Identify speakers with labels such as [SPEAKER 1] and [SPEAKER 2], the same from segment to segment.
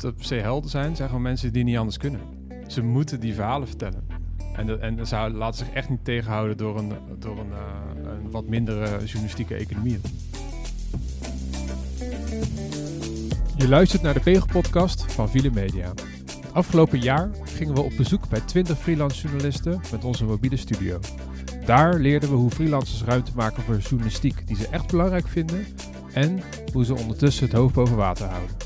[SPEAKER 1] dat het per se helden zijn, zijn gewoon mensen die niet anders kunnen. Ze moeten die verhalen vertellen. En, de, en ze laten zich echt niet tegenhouden door een, door een, uh, een wat mindere journalistieke economie. Je luistert naar de Pegel-podcast van Ville Media. Het afgelopen jaar gingen we op bezoek bij 20 freelance journalisten met onze mobiele studio. Daar leerden we hoe freelancers ruimte maken voor journalistiek die ze echt belangrijk vinden en hoe ze ondertussen het hoofd boven water houden.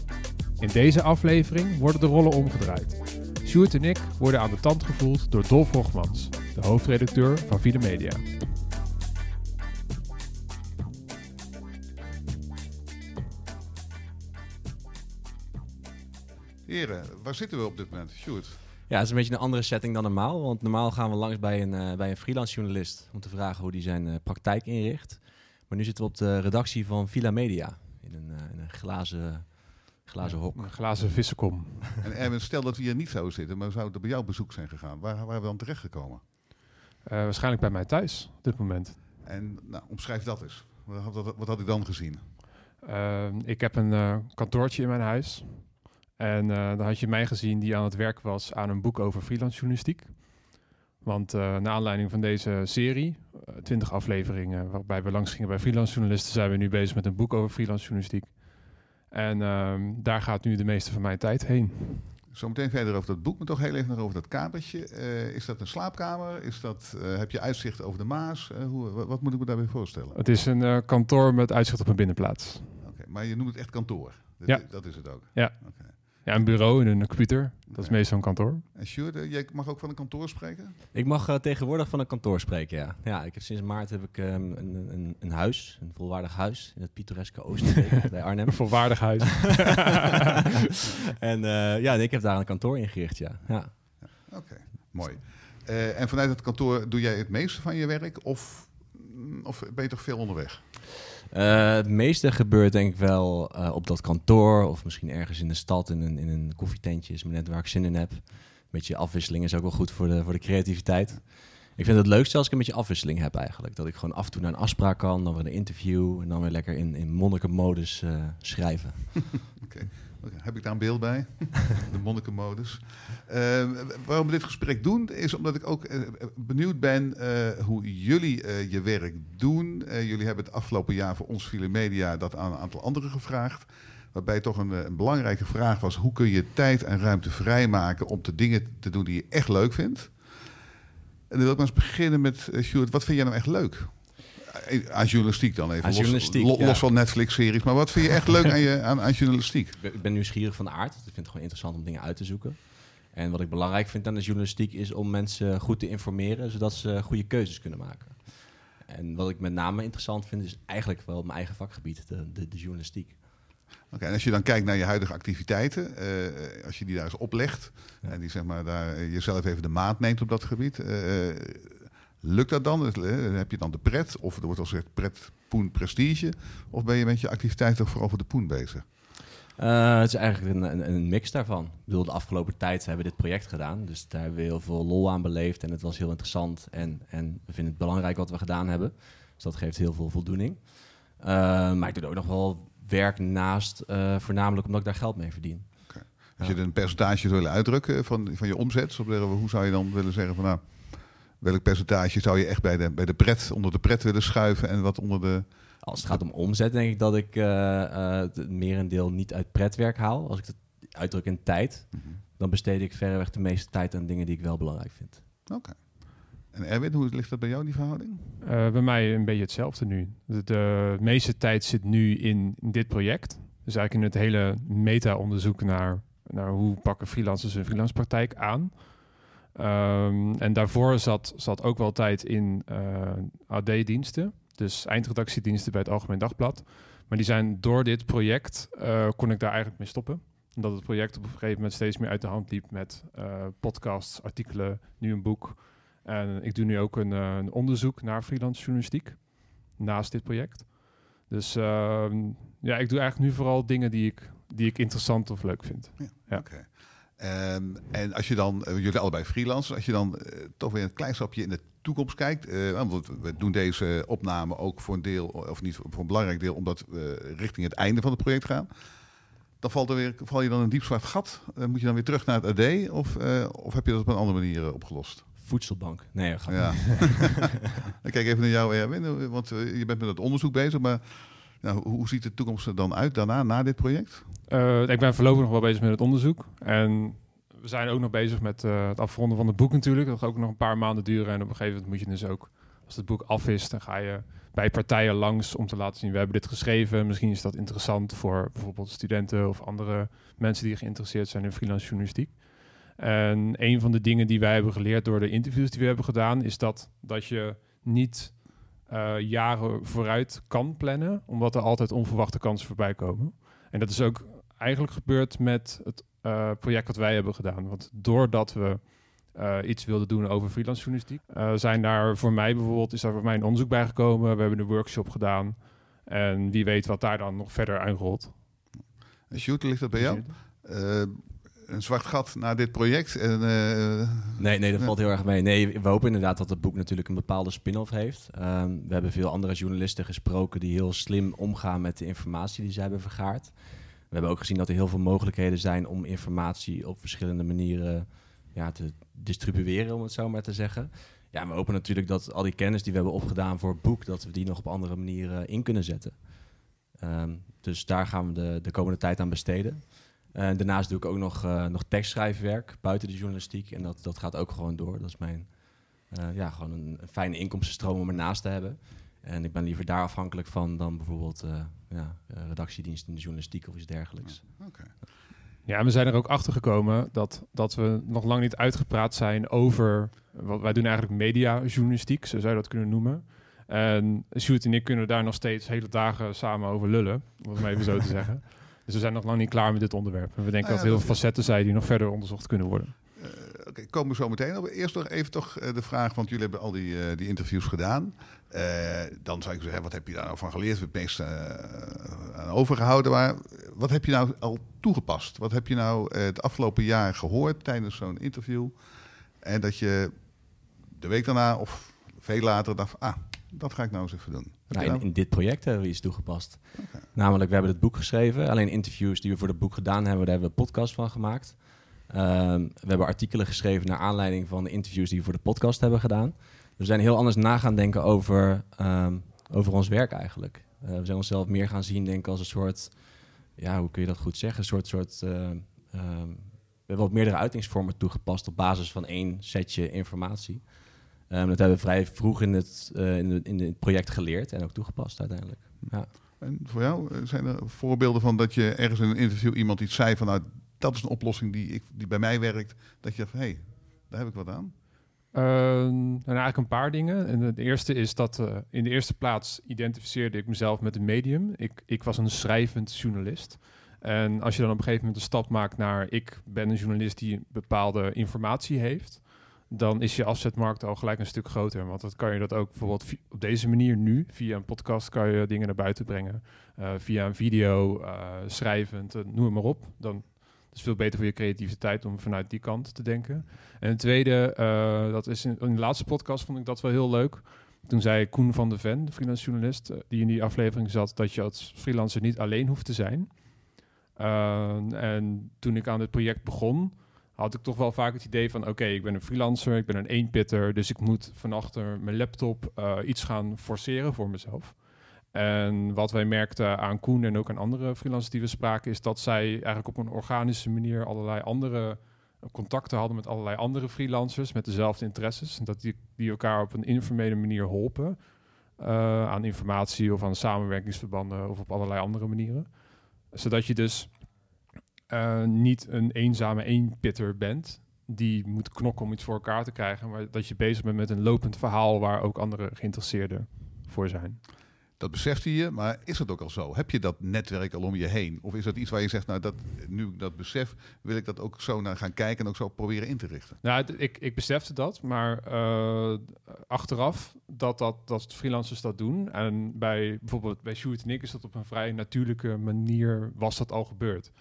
[SPEAKER 1] In deze aflevering worden de rollen omgedraaid. Sjoerd en ik worden aan de tand gevoeld door Dolf Hogmans, de hoofdredacteur van Ville Media.
[SPEAKER 2] Heren, waar zitten we op dit moment? Sjoerd?
[SPEAKER 3] Ja, het is een beetje een andere setting dan normaal. Want normaal gaan we langs bij een, uh, bij een freelance journalist om te vragen hoe die zijn uh, praktijk inricht. Maar nu zitten we op de redactie van Villa Media. In een, uh, in een glazen, glazen hok.
[SPEAKER 1] Een glazen vissenkom.
[SPEAKER 2] En Erwin, stel dat we hier niet zouden zitten, maar zouden bij jouw bezoek zijn gegaan. Waar waren we dan terechtgekomen?
[SPEAKER 1] waarschijnlijk bij mij thuis op dit moment.
[SPEAKER 2] En nou, omschrijf dat eens. Wat had, wat had ik dan gezien?
[SPEAKER 1] ik heb een kantoortje in mijn huis. En uh, dan had je mij gezien die aan het werk was aan een boek over freelance journalistiek. Want uh, naar aanleiding van deze serie, uh, 20 afleveringen waarbij we langs gingen bij freelance journalisten, zijn we nu bezig met een boek over freelance journalistiek. En ehm, daar gaat nu de meeste van mijn tijd heen.
[SPEAKER 2] Zometeen verder over dat boek, maar toch heel even nog over dat kamertje. Uh, is dat een slaapkamer? Is dat, uh, heb je uitzicht over de Maas? Uh, hoe, wat moet ik me daarbij voorstellen?
[SPEAKER 1] Het is een kantoor met uitzicht op een binnenplaats.
[SPEAKER 2] Oké, okay, maar je noemt het echt kantoor? Dat,
[SPEAKER 1] ja.
[SPEAKER 2] dat is het ook?
[SPEAKER 1] Ja. Okay. Ja, een bureau en een computer. Dat is meestal een kantoor.
[SPEAKER 2] En Sjoerd, jij mag ook van een kantoor spreken?
[SPEAKER 3] Ik mag uh, tegenwoordig van een kantoor spreken, ja. Ja, ik heb sinds maart heb ik um, een, een, een, huis, een volwaardig huis in het pittoreske Oosterbeek bij Arnhem.
[SPEAKER 1] Een volwaardig huis.
[SPEAKER 3] en uh, ja, ik heb daar een kantoor ingericht, ja. ja.
[SPEAKER 2] ja Oké, okay, mooi. Uh, en vanuit het kantoor doe jij het meeste van je werk of, of ben je toch veel onderweg?
[SPEAKER 3] Uh, het meeste gebeurt denk ik wel uh, op dat kantoor of misschien ergens in de stad in een, in een koffietentje. Is maar net waar ik zin in heb. Een beetje afwisseling is ook wel goed voor de, voor de creativiteit. Ik vind het leukste als ik een beetje afwisseling heb eigenlijk. Dat ik gewoon af en toe naar een afspraak kan, dan weer een interview en dan weer lekker in, in monnikenmodus uh, schrijven.
[SPEAKER 2] okay. Heb ik daar een beeld bij? de monnikenmodus. Uh, waarom we dit gesprek doen, is omdat ik ook uh, benieuwd ben uh, hoe jullie je werk doen. jullie hebben het afgelopen jaar voor ons File Media dat aan een aantal anderen gevraagd. Waarbij toch een, een, belangrijke vraag was: hoe kun je tijd en ruimte vrijmaken om de dingen te doen die je echt leuk vindt? En dan wil ik maar eens beginnen met Sjoerd. Wat vind jij nou echt leuk? Aan journalistiek dan even.
[SPEAKER 3] Aan
[SPEAKER 2] los,
[SPEAKER 3] journalistiek,
[SPEAKER 2] los,
[SPEAKER 3] ja.
[SPEAKER 2] van Netflix-series. Maar wat vind je echt leuk aan, je, aan, aan journalistiek?
[SPEAKER 3] Ik ben nieuwsgierig van de aard. Ik vind het gewoon interessant om dingen uit te zoeken. En wat ik belangrijk vind aan de journalistiek is om mensen goed te informeren, zodat ze goede keuzes kunnen maken. En wat ik met name interessant vind, is eigenlijk wel mijn eigen vakgebied, de, de, de journalistiek.
[SPEAKER 2] Oké, okay, en als je dan kijkt naar je huidige activiteiten, uh, als je die daar eens oplegt ja. en die zeg maar daar jezelf even de maat neemt op dat gebied, uh, Lukt dat dan? Heb je dan de pret? Of er wordt al gezegd pret, poen, prestige? Of ben je met je activiteit toch vooral voor de poen bezig?
[SPEAKER 3] Uh, het is eigenlijk een, een, een, mix daarvan. Ik bedoel, de afgelopen tijd hebben we dit project gedaan. Dus daar hebben we heel veel lol aan beleefd. En het was heel interessant. En, en we vinden het belangrijk wat we gedaan hebben. Dus dat geeft heel veel voldoening. Uh, maar ik doe ook nog wel werk naast, uh, voornamelijk omdat ik daar geld mee verdien.
[SPEAKER 2] Okay. Als je een percentage wil uitdrukken van, van je omzet, hoe zou je dan willen zeggen van nou welk percentage zou je echt bij de, bij de pret, onder de pret willen schuiven en wat onder de...
[SPEAKER 3] Als het gaat om omzet, denk ik dat ik uh, uh, het merendeel niet uit pretwerk haal. Als ik het uitdruk in tijd, mm -hmm. dan besteed ik verreweg de meeste tijd aan dingen die ik wel belangrijk vind.
[SPEAKER 2] Oké. Okay. En Erwin, hoe ligt dat bij jou, die verhouding?
[SPEAKER 1] Uh, bij mij een beetje hetzelfde nu. De, de meeste tijd zit nu in, in, dit project. Dus eigenlijk in het hele meta-onderzoek naar, naar hoe pakken freelancers hun freelance praktijk aan. Um, en daarvoor zat, zat ook wel tijd in uh, AD-diensten, dus eindredactiediensten bij het Algemeen Dagblad. Maar die zijn door dit project, uh, kon ik daar eigenlijk mee stoppen. Omdat het project op een gegeven moment steeds meer uit de hand liep met uh, podcasts, artikelen, nu een boek. En ik doe nu ook een, een onderzoek naar freelance journalistiek naast dit project. Dus uh, ja, ik doe eigenlijk nu vooral dingen die ik, die ik interessant of leuk vind.
[SPEAKER 2] Ja, ja. Okay. Um, en als je dan, uh, jullie allebei freelancers, als je dan uh, toch weer een klein stapje in de toekomst kijkt. Uh, want we doen deze opname ook voor een deel, of niet voor een belangrijk deel, omdat we richting het einde van het project gaan. dan valt er weer, val je dan een diep zwart gat. Moet je dan weer terug naar het AD? Of, of heb je dat op een andere manier opgelost?
[SPEAKER 3] Voedselbank. Nee, ga
[SPEAKER 2] ja. Ik kijk even naar jou, Erwin, want je bent met het onderzoek bezig. Maar nou, hoe ziet de toekomst er dan uit daarna, na dit project?
[SPEAKER 1] ik ben voorlopig nog wel bezig met het onderzoek. En we zijn ook nog bezig met het afronden van het boek natuurlijk. Dat gaat ook nog een paar maanden duren. En op een gegeven moment moet je dus ook, als het boek af is, dan ga je bij partijen langs om te laten zien, we hebben dit geschreven. Misschien is dat interessant voor bijvoorbeeld studenten of andere mensen die geïnteresseerd zijn in freelance journalistiek. En een van de dingen die wij hebben geleerd door de interviews die we hebben gedaan, is dat, dat je niet uh, jaren vooruit kan plannen, omdat er altijd onverwachte kansen voorbij komen. En dat is ook eigenlijk gebeurd met het uh, project wat wij hebben gedaan. Want doordat we uh, iets wilde doen over freelance journalistiek. Uh, zijn daar voor mij bijvoorbeeld, is daar voor mij een onderzoek bij gekomen. We hebben een workshop gedaan. En wie weet wat daar dan nog verder uitrolt.
[SPEAKER 2] Sjoerd, ligt dat bij jou? Een zwart gat naar dit project? En,
[SPEAKER 3] nee, nee, dat valt heel erg mee. Nee, we hopen inderdaad dat het boek natuurlijk een bepaalde spin-off heeft. Um, we hebben veel andere journalisten gesproken die heel slim omgaan met de informatie die ze hebben vergaard. We hebben ook gezien dat er heel veel mogelijkheden zijn om informatie op verschillende manieren ja, te distribueren, om het zo maar te zeggen. Ja, we hopen natuurlijk dat al die kennis die we hebben opgedaan voor het boek, dat we die nog op andere manieren in kunnen zetten. Um, dus daar gaan we de, de komende tijd aan besteden. En daarnaast doe ik ook nog, uh, nog tekstschrijfwerk buiten de journalistiek. En dat, dat gaat ook gewoon door. Dat is mijn, uh, ja, gewoon een, een, fijne inkomstenstroom om ernaast te hebben. En ik ben liever daar afhankelijk van dan bijvoorbeeld uh, ja, redactiedienst in de journalistiek of iets dergelijks.
[SPEAKER 2] Okay.
[SPEAKER 1] Ja, we zijn er ook achter gekomen dat, dat we nog lang niet uitgepraat zijn over. Wat, wij doen eigenlijk mediajournalistiek, zo zou je dat kunnen noemen. En Sjoerd en ik kunnen daar nog steeds hele dagen samen over lullen, om het maar even zo te zeggen. Dus we zijn nog lang niet klaar met dit onderwerp. En we denken ah, dat er heel veel facetten zijn die nog verder onderzocht kunnen worden.
[SPEAKER 2] Uh, Oké, okay, komen we zo meteen op. Eerst nog even toch uh, de vraag, want jullie hebben al die, uh, die interviews gedaan. dan zou ik zeggen, wat heb je daar nou van geleerd? Het meest aan overgehouden. Maar wat heb je nou al toegepast? Wat heb je nou het afgelopen jaar gehoord tijdens zo'n interview? En dat je de week daarna of veel later dacht, ah, dat ga ik nou eens even doen.
[SPEAKER 3] Nou, in, in, dit project hebben we iets toegepast. Okay. Namelijk, we hebben het boek geschreven. Alleen interviews die we voor het boek gedaan hebben, daar hebben we een podcast van gemaakt. Um, we hebben artikelen geschreven naar aanleiding van de interviews die we voor de podcast hebben gedaan. We zijn heel anders na gaan denken over, um, over ons werk eigenlijk. Uh, we zijn onszelf meer gaan zien denken als een soort, ja, hoe kun je dat goed zeggen? Een soort, soort uh, um, we hebben wat meerdere uitingsvormen toegepast op basis van één setje informatie. Um, dat hebben we vrij vroeg in het, uh, in, de, in het project geleerd en ook toegepast uiteindelijk. Ja.
[SPEAKER 2] En voor jou, zijn er voorbeelden van dat je ergens in een interview iemand iets zei van... Nou, dat is een oplossing die, ik, die bij mij werkt. Dat je van hé, hey, daar heb ik wat aan.
[SPEAKER 1] Uh, nou, eigenlijk een paar dingen. En het eerste is dat uh, in de eerste plaats identificeerde ik mezelf met een medium. Ik, ik was een schrijvend journalist. En als je dan op een gegeven moment een stap maakt naar ik ben een journalist die bepaalde informatie heeft, dan is je afzetmarkt al gelijk een stuk groter. Want dan kan je dat ook bijvoorbeeld op deze manier nu, via een podcast, kan je dingen naar buiten brengen. Uh, via een video, schrijvend, noem het maar op. Dan is veel beter voor je creativiteit om vanuit die kant te denken. En het tweede, uh, dat is in, de laatste podcast vond ik dat wel heel leuk. Toen zei Koen van de Ven, de freelance journalist, uh, die in die aflevering zat, dat je als freelancer niet alleen hoeft te zijn. Uh, en toen ik aan dit project begon, had ik toch wel vaak het idee van... oké, ik ben een freelancer, ik ben een eenpitter... dus ik moet van achter mijn laptop iets gaan forceren voor mezelf. En wat wij merkten aan Koen en ook aan andere freelancers die we spraken, is dat zij eigenlijk op een organische manier allerlei andere contacten hadden met allerlei andere freelancers met dezelfde interesses. En dat die, die elkaar op een informele manier holpen uh, aan informatie of aan samenwerkingsverbanden of op allerlei andere manieren. Zodat je dus uh, niet een eenzame eenpitter bent die moet knokken om iets voor elkaar te krijgen, maar dat je bezig bent met een lopend verhaal waar ook andere geïnteresseerden voor zijn.
[SPEAKER 2] Dat besefte je, maar is het ook al zo? Heb je dat netwerk al om je heen? Of is dat iets waar je zegt, nou, dat, nu ik dat besef, wil ik dat ook zo naar gaan kijken en ook zo proberen in te richten?
[SPEAKER 1] Nou, ik, ik besefte dat, maar uh, achteraf dat, dat, dat freelancers dat doen. En bij bijvoorbeeld bij Sjoerd en ik is dat op een vrij natuurlijke manier, was dat al gebeurd.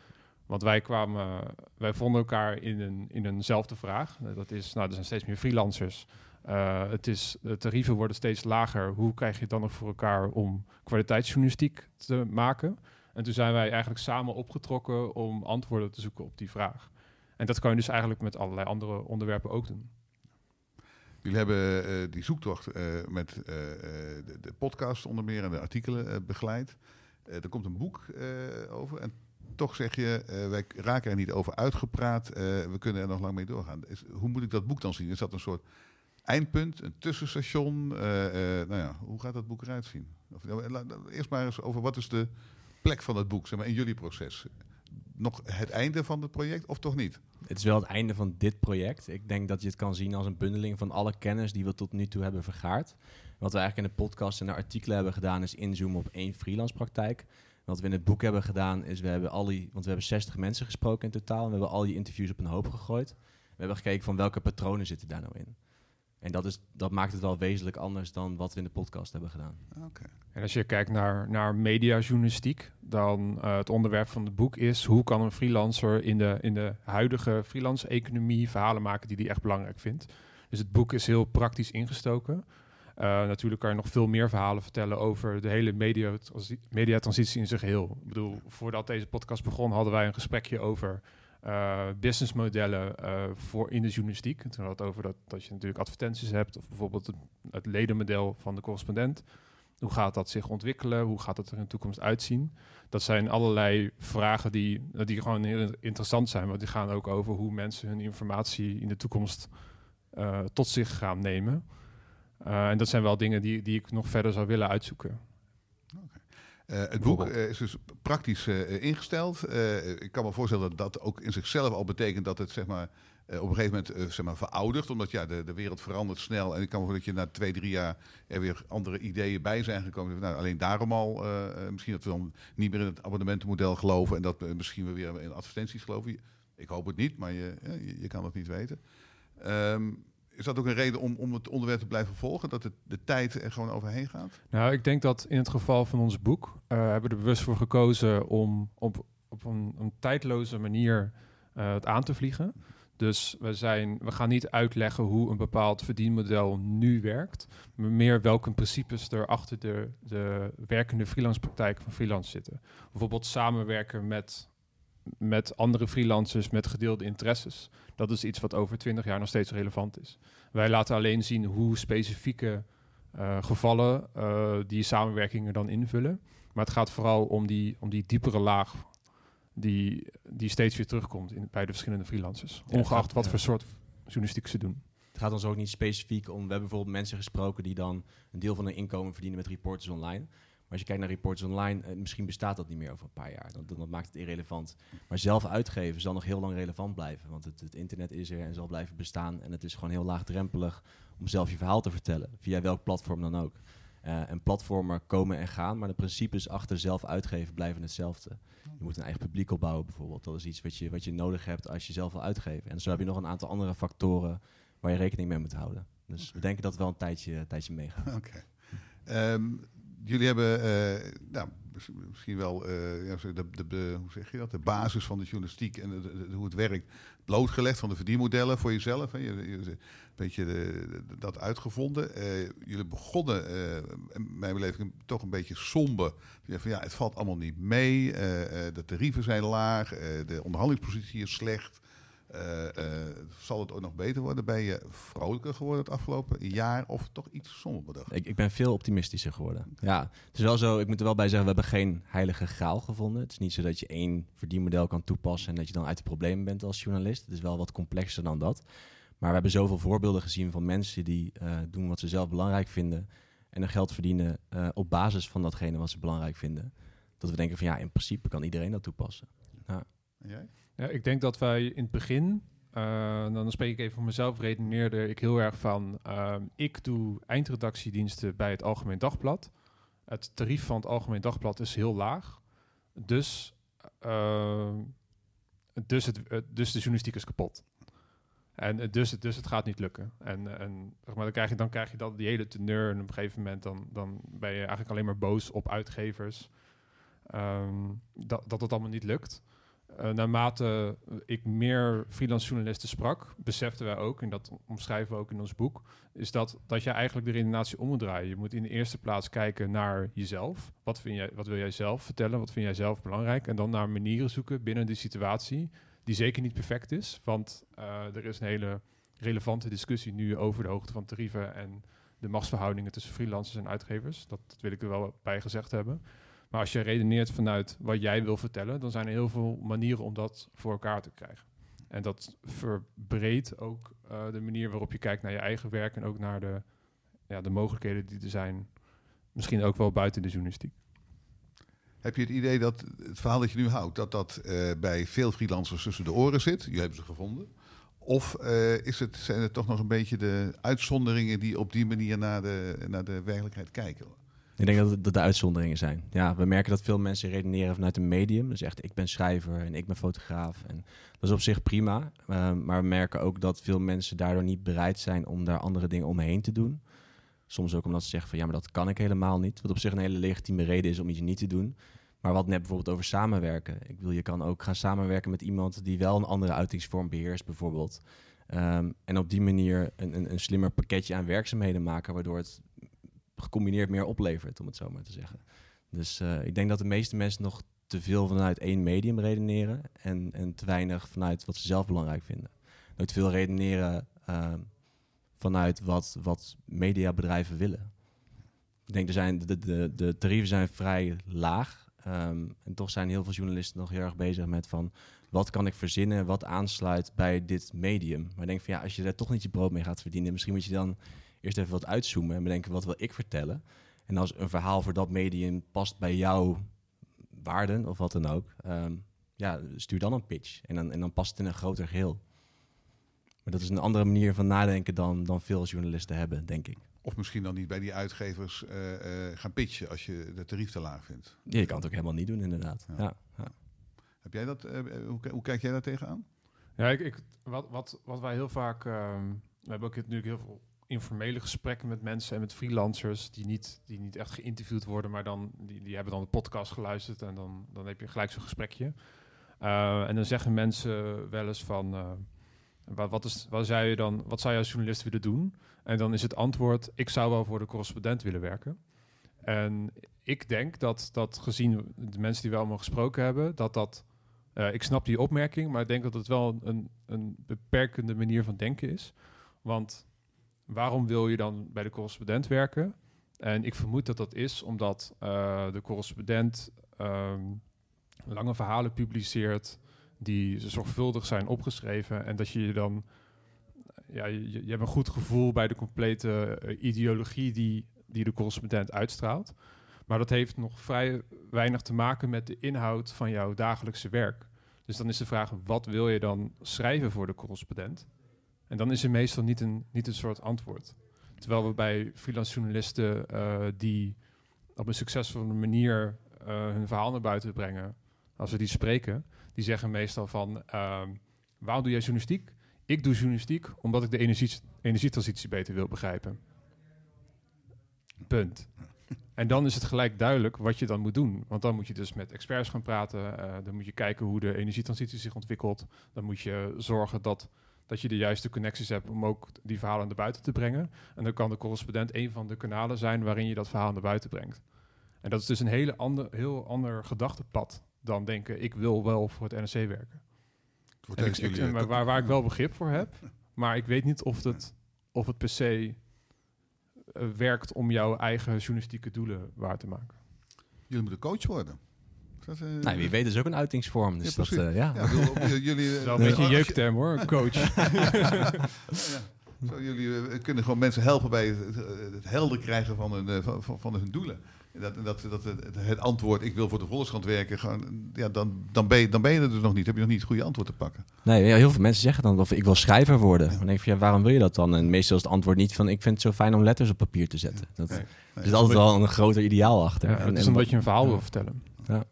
[SPEAKER 1] Want wij kwamen, wij vonden elkaar in, een, in eenzelfde vraag. Dat is, nou, er zijn steeds meer freelancers. Uh, het is, de tarieven worden steeds lager. Hoe krijg je het dan nog voor elkaar om kwaliteitsjournalistiek te maken? En toen zijn wij eigenlijk samen opgetrokken om antwoorden te zoeken op die vraag. En dat kan je dus eigenlijk met allerlei andere onderwerpen ook doen.
[SPEAKER 2] Jullie hebben eh, die zoektocht eh, met eh, de, de, podcast onder meer en de artikelen begeleid. er komt een boek over en toch zeg je, wij raken er niet over uitgepraat, we kunnen er nog lang mee doorgaan. Is, hoe moet ik dat boek dan zien? Is dat een soort eindpunt, een tussenstation? nou ja, hoe gaat dat boek eruit zien? Of, eerst maar eens over wat is de plek van het boek zeg maar, in jullie proces? nog het einde van het project of toch niet?
[SPEAKER 3] Het is wel het einde van dit project. Ik denk dat je het kan zien als een bundeling van alle kennis die we tot nu toe hebben vergaard. Wat we eigenlijk in de podcast en de artikelen hebben gedaan is inzoomen op één freelance praktijk. Wat we in het boek hebben gedaan is we hebben al die, want we hebben 60 mensen gesproken in totaal en we hebben al die interviews op een hoop gegooid. We hebben gekeken van welke patronen zitten daar nou in. En dat, is, dat maakt het wel wezenlijk anders dan wat we in de podcast hebben gedaan.
[SPEAKER 2] Okay.
[SPEAKER 1] En als je kijkt naar, naar mediajournalistiek, dan uh, het onderwerp van het boek is hoe kan een freelancer in de, in de huidige freelance-economie verhalen maken die hij echt belangrijk vindt. Dus het boek is heel praktisch ingestoken. Uh, natuurlijk kan je nog veel meer verhalen vertellen over de hele mediatransitie in zijn geheel. Ik bedoel, voordat deze podcast begon hadden wij een gesprekje over uh, businessmodellen uh, voor in de journalistiek. Toen had het over dat, dat je natuurlijk advertenties hebt, of bijvoorbeeld het, het, ledenmodel van de correspondent. Hoe gaat dat zich ontwikkelen? Hoe gaat dat er in de toekomst uitzien? Dat zijn allerlei vragen die, die gewoon heel interessant zijn, want die gaan ook over hoe mensen hun informatie in de toekomst uh, tot zich gaan nemen. En dat zijn wel dingen die, die ik nog verder zou willen uitzoeken.
[SPEAKER 2] Uh, het boek uh, is dus praktisch ingesteld. ik kan me voorstellen dat dat ook in zichzelf al betekent dat het zeg maar, op een gegeven moment zeg maar, veroudert. Omdat ja, de, de wereld verandert snel. En ik kan me voorstellen dat je na twee, drie jaar er weer andere ideeën bij zijn gekomen. Nou, alleen daarom al, misschien dat we dan niet meer in het abonnementenmodel geloven. En dat we misschien weer in advertenties geloven. Ik hoop het niet, maar je, je, je kan het niet weten. Um, is dat ook een reden om, om het onderwerp te blijven volgen? Dat het, de tijd er gewoon overheen gaat?
[SPEAKER 1] Nou, ik denk dat in het geval van ons boek uh, hebben we er bewust voor gekozen om op, op een, tijdloze manier uh, het aan te vliegen. Dus we, zijn, we gaan niet uitleggen hoe een bepaald verdienmodel nu werkt, maar meer welke principes er achter de, de werkende freelance praktijk van freelance zitten. Bijvoorbeeld samenwerken met, met andere freelancers met gedeelde interesses dat is iets wat over twintig jaar nog steeds relevant is. Wij laten alleen zien hoe specifieke uh, gevallen uh, die samenwerkingen dan invullen. Maar het gaat vooral om die, om die diepere laag die, die steeds weer terugkomt in, bij de verschillende freelancers. ongeacht wat voor soort journalistiek ze doen.
[SPEAKER 3] Het gaat ons ook niet specifiek om... We hebben bijvoorbeeld mensen gesproken die dan een deel van hun inkomen verdienen met reporters online als je kijkt naar reports online, eh, misschien bestaat dat niet meer over een paar jaar. Dat, maakt het irrelevant. Maar zelf uitgeven zal nog heel lang relevant blijven. Want het, het, internet is er en zal blijven bestaan. En het is gewoon heel laagdrempelig om zelf je verhaal te vertellen. Via welk platform dan ook. Uh, en platformen komen en gaan, maar de principes achter zelf uitgeven blijven hetzelfde. Je moet een eigen publiek opbouwen bijvoorbeeld. Dat is iets wat je, wat je nodig hebt als je zelf wil uitgeven. En zo heb je nog een aantal andere factoren waar je rekening mee moet houden. Dus we denken dat het wel een tijdje, tijdje meegaat.
[SPEAKER 2] Oké. Ehm, jullie hebben uh, nou, misschien wel uh, ja, de, de, hoe zeg je dat? de basis van de journalistiek en hoe het werkt blootgelegd van de verdienmodellen voor jezelf. Hè. Je, een beetje de, dat uitgevonden. Uh, jullie begonnen, mijn beleving, toch een beetje somber. Van, ja, het valt allemaal niet mee. de tarieven zijn laag. de onderhandelingspositie is slecht. Uh, uh, zal het ook nog beter worden? Ben je vrolijker geworden het afgelopen jaar of toch iets somberder?
[SPEAKER 3] Ik, ik ben veel optimistischer geworden. Ja, het is wel zo, ik moet er wel bij zeggen, we hebben geen heilige graal gevonden. Het is niet zo dat je één verdienmodel kan toepassen en dat je dan uit de problemen bent als journalist. Het is wel wat complexer dan dat. Maar we hebben zoveel voorbeelden gezien van mensen die uh, doen wat ze zelf belangrijk vinden en er geld verdienen op basis van datgene wat ze belangrijk vinden. Dat we denken van ja, in principe kan iedereen dat toepassen. Ja.
[SPEAKER 1] Ik denk dat wij in het begin, uh, dan spreek ik even voor mezelf, redeneerde ik heel erg van, uh, ik doe eindredactiediensten bij het Algemeen Dagblad. Het tarief van het Algemeen Dagblad is heel laag. Dus, uh, dus, het, dus de journalistiek is kapot. En dus, dus het gaat niet lukken. En, en maar, dan, krijg je, dan krijg je dat, die hele teneur. En op een gegeven moment dan, dan ben je eigenlijk alleen maar boos op uitgevers. Um, dat, dat het allemaal niet lukt. Uh, naarmate ik meer freelance journalisten sprak, beseften wij ook, en dat omschrijven we ook in ons boek, is dat, dat je eigenlijk de redenatie om moet draaien. Je moet in de eerste plaats kijken naar jezelf. Wat, vind jij, wat wil jij zelf vertellen? Wat vind jij zelf belangrijk? En dan naar manieren zoeken binnen die situatie, die zeker niet perfect is. Want uh, er is een hele relevante discussie nu over de hoogte van tarieven en de machtsverhoudingen tussen freelancers en uitgevers. Dat wil ik er wel bij gezegd hebben. Maar als je redeneert vanuit wat jij wil vertellen, dan zijn er heel veel manieren om dat voor elkaar te krijgen. En dat verbreedt ook uh, de manier waarop je kijkt naar je eigen werk en ook naar de, ja, de mogelijkheden die er zijn, misschien ook wel buiten de journalistiek.
[SPEAKER 2] Heb je het idee dat het verhaal dat je nu houdt, dat dat uh, bij veel freelancers tussen de oren zit? Je hebt ze gevonden. Of uh, is het, zijn het toch nog een beetje de uitzonderingen die op die manier naar de, naar de werkelijkheid kijken?
[SPEAKER 3] Ik denk dat het de uitzonderingen zijn. Ja, we merken dat veel mensen redeneren vanuit een medium. Dus echt, ik ben schrijver en ik ben fotograaf. En dat is op zich prima. Uh, maar we merken ook dat veel mensen daardoor niet bereid zijn om daar andere dingen omheen te doen. Soms ook omdat ze zeggen van ja, maar dat kan ik helemaal niet. Wat op zich een hele legitieme reden is om iets niet te doen. Maar wat net bijvoorbeeld over samenwerken. Ik wil, je kan ook gaan samenwerken met iemand die wel een andere uitingsvorm beheerst, bijvoorbeeld. Um, en op die manier een, een, een slimmer pakketje aan werkzaamheden maken, waardoor het gecombineerd meer oplevert, om het zo maar te zeggen. Dus uh, ik denk dat de meeste mensen nog te veel vanuit één medium redeneren en, en te weinig vanuit wat ze zelf belangrijk vinden. Nooit veel redeneren uh, vanuit wat, wat mediabedrijven willen. Ik denk er zijn de, de, de tarieven zijn vrij laag. Um, en toch zijn heel veel journalisten nog heel erg bezig met van wat kan ik verzinnen, wat aansluit bij dit medium. Maar ik denk van ja, als je daar toch niet je brood mee gaat verdienen, misschien moet je dan eerst even wat uitzoomen en bedenken wat wil ik vertellen. En als een verhaal voor dat medium past bij jouw waarden of wat dan ook, um, ja, stuur dan een pitch. En dan, en dan past het in een groter geheel. Maar dat is een andere manier van nadenken dan, dan veel journalisten hebben, denk ik.
[SPEAKER 2] Of misschien dan niet bij die uitgevers uh, uh, gaan pitchen als je de tarief te laag vindt.
[SPEAKER 3] Ja, je kan het ook helemaal niet doen, inderdaad. Ja. ja,
[SPEAKER 2] Heb jij dat, uh, hoe, hoe, kijk jij daar tegenaan?
[SPEAKER 1] Ja, ik, ik, wat, wat, wat wij heel vaak. Ehm, we hebben ook natuurlijk heel veel informele gesprekken met mensen en met freelancers die niet, die niet echt geïnterviewd worden, maar dan die, die hebben dan de podcast geluisterd en dan, dan heb je gelijk zo'n gesprekje. en dan zeggen mensen wel eens van wat, wat, is, wat, zou je dan, wat zou je als journalist willen doen? En dan is het antwoord, ik zou wel voor de correspondent willen werken. En ik denk dat, dat gezien de mensen die we allemaal gesproken hebben, dat dat... Uh, ik snap die opmerking, maar ik denk dat het wel een, een beperkende manier van denken is. Want waarom wil je dan bij de correspondent werken? En ik vermoed dat dat is omdat uh, de correspondent um, lange verhalen publiceert, die zorgvuldig zijn opgeschreven en dat je je dan ja, je, hebt een goed gevoel bij de complete uh, ideologie die, die de correspondent uitstraalt. Maar dat heeft nog vrij weinig te maken met de inhoud van jouw dagelijkse werk. Dus dan is de vraag, wat wil je dan schrijven voor de correspondent? En dan is er meestal niet een, niet een soort antwoord. Terwijl we bij freelance journalisten uh, die op een succesvolle manier uh, hun verhaal naar buiten brengen, als we die spreken, die zeggen meestal van, uh, waarom doe jij journalistiek? Ik doe journalistiek omdat ik de energie, energietransitie beter wil begrijpen. Punt. En dan is het gelijk duidelijk wat je dan moet doen. Want dan moet je dus met experts gaan praten. Uh, dan moet je kijken hoe de energietransitie zich ontwikkelt. Dan moet je zorgen dat, dat je de juiste connecties hebt om ook die verhalen naar buiten te brengen. En dan kan de correspondent een van de kanalen zijn waarin je dat verhaal naar buiten brengt. En dat is dus een hele ander, heel ander gedachtepad dan denken, ik wil wel voor het NRC werken. Ik, ik, ik, waar, waar ik wel begrip voor heb, maar ik weet niet of het, of het per se uh, werkt om jouw eigen journalistieke doelen waar te maken.
[SPEAKER 2] Jullie moeten coach worden.
[SPEAKER 3] Dat, uh, nou, wie weet is ook een uitingsvorm. Dus ja, dat, uh, ja. ja
[SPEAKER 2] bedoel, op, jullie,
[SPEAKER 1] wel een beetje jeukterm hoor, coach.
[SPEAKER 2] ja. Zo, jullie kunnen gewoon mensen helpen bij het, het helder krijgen van hun, van, van hun doelen. Dat, dat, dat het, antwoord, ik wil voor de Volkskrant werken, gewoon, ja, dan, dan, ben je, dan ben je er dus nog niet. Heb je nog niet het goede antwoord te pakken.
[SPEAKER 3] Nee, ja, heel veel mensen zeggen dan of ik wil schrijver worden. Dan denk je, ja, waarom wil je dat dan? En meestal is het antwoord niet van, ik vind het zo fijn om letters op papier te zetten. Dat, nee, nee. Er is altijd wel een groter ideaal achter.
[SPEAKER 1] Ja, het is omdat je een verhaal wil vertellen. Ja.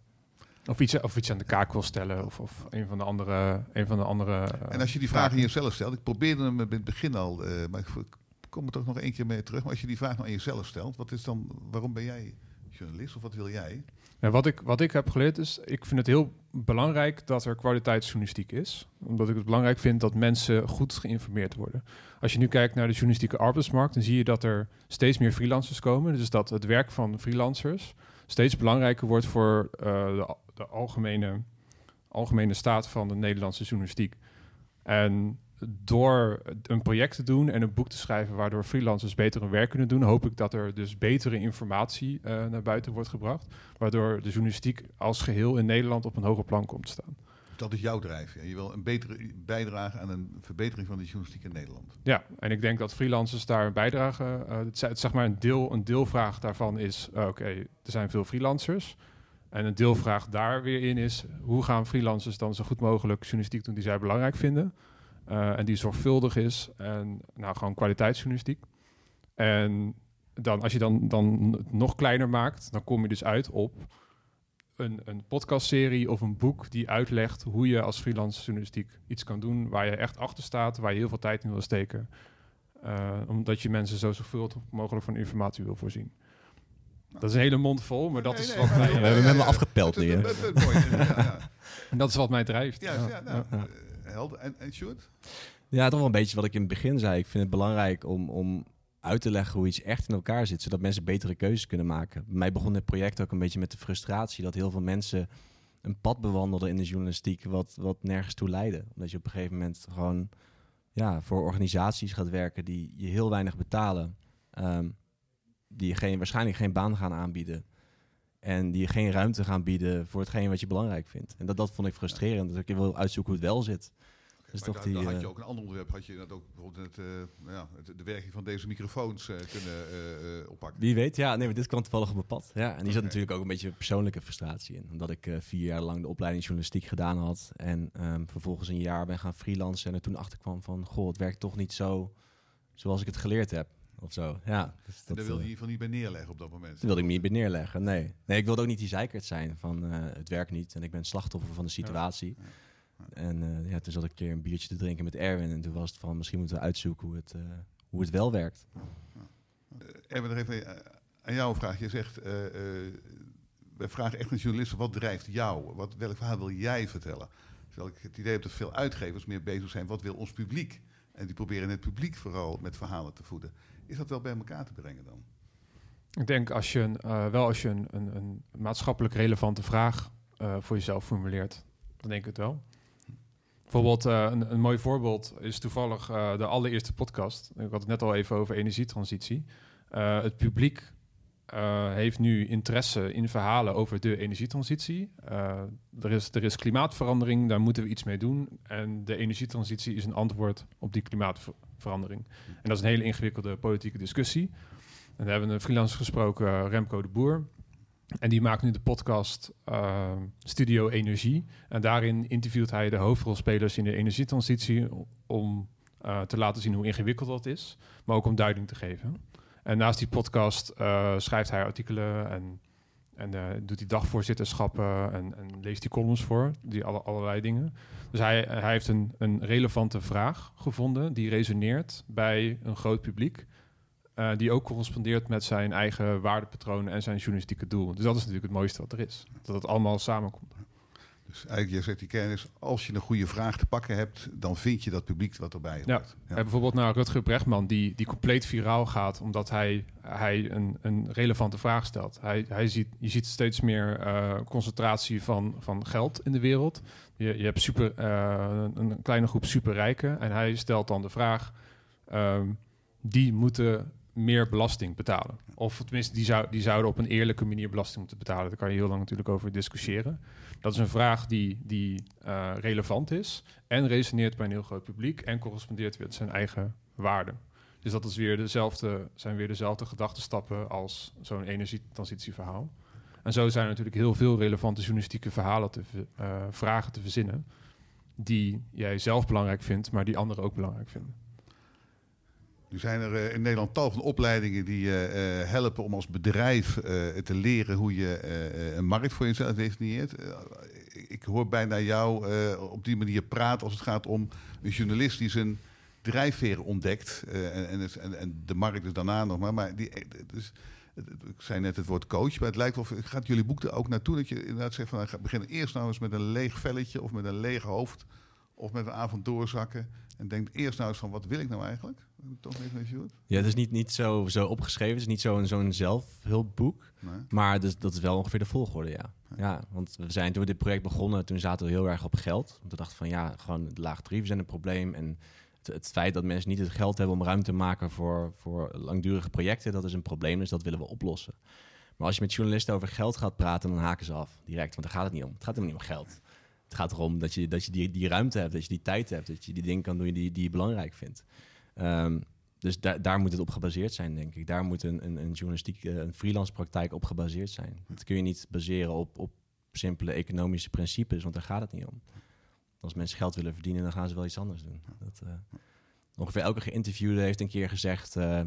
[SPEAKER 1] Of iets, of iets aan de kaak wil stellen, of, of een van de andere... Een van de andere
[SPEAKER 2] en als je die vraag aan jezelf stelt, ik probeerde hem in het begin al, uh, maar ik kom er toch nog één keer mee terug. Maar als je die vraag nou aan jezelf stelt, wat is dan, waarom ben jij journalist of wat wil jij?
[SPEAKER 1] Ja, wat, ik, wat ik heb geleerd is, ik vind het heel belangrijk dat er kwaliteitsjournalistiek is. Omdat ik het belangrijk vind dat mensen goed geïnformeerd worden. Als je nu kijkt naar de journalistieke arbeidsmarkt, dan zie je dat er steeds meer freelancers komen. Dus dat het werk van freelancers steeds belangrijker wordt voor uh, de, de algemene, algemene staat van de Nederlandse journalistiek. En door een project te doen en een boek te schrijven waardoor freelancers beter hun werk kunnen doen, hoop ik dat er dus betere informatie uh, naar buiten wordt gebracht, waardoor de journalistiek als geheel in Nederland op een hoger plan komt te staan.
[SPEAKER 2] Dat is jouw drijf. Ja. Je wil een betere bijdrage aan een verbetering van de journalistiek in Nederland.
[SPEAKER 1] Ja, en ik denk dat freelancers daar een bijdrage. Uh, het, zeg maar een, deel, een deelvraag daarvan is: uh, oké, er zijn veel freelancers. En een deelvraag daar weer in is: hoe gaan freelancers dan zo goed mogelijk journalistiek doen die zij belangrijk vinden? Uh, en die zorgvuldig is en nou, gewoon kwaliteitsjournalistiek. En dan, als je dan, dan nog kleiner maakt, dan kom je dus uit op een, een podcastserie of een boek die uitlegt hoe je als freelance journalistiek iets kan doen waar je echt achter staat, waar je heel veel tijd in wil steken. Uh, omdat je mensen zo zoveel mogelijk van informatie wil voorzien. Dat is een hele mond vol, maar dat
[SPEAKER 3] nee,
[SPEAKER 1] is
[SPEAKER 3] nee,
[SPEAKER 1] wat mij...
[SPEAKER 3] We hebben hem afgepeld nu.
[SPEAKER 1] En dat is wat mij drijft.
[SPEAKER 2] Ja, ja. Nou, ja. helder. En, en Sjoerd?
[SPEAKER 3] Ja, toch wel een beetje wat ik in het begin zei. Ik vind het belangrijk om, om uit te leggen hoe iets echt in elkaar zit, zodat mensen betere keuzes kunnen maken. Bij mij begon dit project ook een beetje met de frustratie dat heel veel mensen een pad bewandelden in de journalistiek wat, wat nergens toe leidde. Omdat je op een gegeven moment gewoon ja, voor organisaties gaat werken die je heel weinig betalen, um, die geen, waarschijnlijk geen baan gaan aanbieden. En die geen ruimte gaan bieden voor hetgeen wat je belangrijk vindt. En dat, dat vond ik frustrerend. Dat ik wil uitzoeken hoe het wel zit.
[SPEAKER 2] Dus maar toch daar, die, dan had je ook een ander onderwerp. Had je dat ook bijvoorbeeld het, uh, ja, het, de werking van deze microfoons uh, kunnen uh, oppakken?
[SPEAKER 3] Wie weet, ja. Nee, maar dit kwam toevallig op mijn pad. Ja, en die okay. zat natuurlijk ook een beetje persoonlijke frustratie in. Omdat ik vier jaar lang de opleiding journalistiek gedaan had. En um, vervolgens een jaar ben gaan freelancen. En er toen achter kwam van, goh, het werkt toch niet zo zoals ik het geleerd heb. Of zo, ja.
[SPEAKER 2] Dus dat, daar wilde je in ieder geval niet bij neerleggen op dat moment?
[SPEAKER 3] Daar wilde ik me niet bij neerleggen, nee. Nee, ik wilde ook niet die zeikert zijn van het werkt niet. En ik ben slachtoffer van de situatie. Ja. Ja. En uh, ja, toen zat ik een keer een biertje te drinken met Erwin. En toen was het van, misschien moeten we uitzoeken hoe het, uh, hoe het wel werkt.
[SPEAKER 2] Erwin, nog even aan jou een vraag. Je zegt, wij vragen echt een journalist, wat drijft jou? Wat, welk verhaal wil jij vertellen? Terwijl ik het idee heb dat veel uitgevers meer bezig zijn, wat wil ons publiek? En die proberen het publiek vooral met verhalen te voeden. Is dat wel bij elkaar te brengen dan?
[SPEAKER 1] Ik denk als je een, wel als je een, een, een maatschappelijk relevante vraag voor jezelf formuleert, dan denk ik het wel. Bijvoorbeeld, uh, een, een, mooi voorbeeld is toevallig de allereerste podcast. Ik had het net al even over energietransitie. Het publiek heeft nu interesse in verhalen over de energietransitie. er, is, er is klimaatverandering, daar moeten we iets mee doen. En de energietransitie is een antwoord op die klimaatverandering. En dat is een hele ingewikkelde politieke discussie. En we hebben een freelancer gesproken, Remco de Boer. En die maakt nu de podcast Studio Energie. En daarin interviewt hij de hoofdrolspelers in de energietransitie om te laten zien hoe ingewikkeld dat is, maar ook om duiding te geven. En naast die podcast uh, schrijft hij artikelen en, en doet hij dagvoorzitterschappen en, en, leest die columns voor, die alle, allerlei dingen. Dus hij, hij heeft een, een relevante vraag gevonden die resoneert bij een groot publiek. Uh, die ook correspondeert met zijn eigen waardepatronen en zijn journalistieke doel. Dus dat is natuurlijk het mooiste wat er is. Dat het allemaal samenkomt.
[SPEAKER 2] Dus eigenlijk, je zegt die kennis, als je een goede vraag te pakken hebt, dan vind je dat publiek wat erbij hoort.
[SPEAKER 1] Ja. ja. bijvoorbeeld naar Rutger Brechtman, die, die compleet viraal gaat, omdat hij, hij een, een relevante vraag stelt. Hij, hij ziet, je ziet steeds meer uh, concentratie van, van geld in de wereld. Je, je hebt super, uh, een kleine groep superrijken en hij stelt dan de vraag, um, die moeten meer belasting betalen. Of tenminste, die, die zouden op een eerlijke manier belasting moeten betalen. Daar kan je heel lang natuurlijk over discussiëren. Dat is een vraag die, die uh, relevant is en resoneert bij een heel groot publiek en correspondeert met zijn eigen waarden. Dus dat is weer dezelfde, zijn weer dezelfde gedachtenstappen als zo'n energietransitieverhaal. En zo zijn er natuurlijk heel veel relevante journalistieke verhalen te uh, vragen te verzinnen die jij zelf belangrijk vindt, maar die anderen ook belangrijk vinden.
[SPEAKER 2] Nu zijn er uh, in Nederland tal van opleidingen die je uh, helpen om als bedrijf te leren hoe je een markt voor jezelf definieert. ik hoor bijna jou op die manier praten als het gaat om een journalist die zijn drijfveren ontdekt. En, en, en, de markt is daarna nog maar. maar die, dus, ik zei net het woord coach, maar het lijkt wel, gaat jullie boek er ook naartoe dat je inderdaad zegt van, nou, ga beginnen eerst nou eens met een leeg velletje of met een leeg hoofd of met een avond doorzakken en denk eerst nou eens van, wat wil ik nou eigenlijk? Toch even met je
[SPEAKER 3] Ja, het is niet, niet zo, zo opgeschreven, het is niet zo'n zo'n zelfhulpboek,
[SPEAKER 2] nee.
[SPEAKER 3] maar dus, dat is wel ongeveer de volgorde, ja. Ja, want we zijn toen we dit project begonnen, toen zaten we heel erg op geld. Want we dachten van ja, gewoon de tarieven zijn een probleem en het, het, feit dat mensen niet het geld hebben om ruimte te maken voor, voor langdurige projecten, dat is een probleem, dus dat willen we oplossen. Maar als je met journalisten over geld gaat praten, dan haken ze af direct, want daar gaat het niet om. Het gaat helemaal niet om geld. Het gaat erom dat je, dat je die, die ruimte hebt, dat je die tijd hebt, dat je die dingen kan doen die, die je belangrijk vindt. Um, dus da daar moet het op gebaseerd zijn, denk ik. Daar moet een, een, een journalistiek, eh, een freelance praktijk op gebaseerd zijn. Dat kun je niet baseren op, op simpele economische principes, want daar gaat het niet om. Als mensen geld willen verdienen, dan gaan ze wel iets anders doen. Dat, uh, ongeveer elke geïnterviewde heeft een keer gezegd... Uh,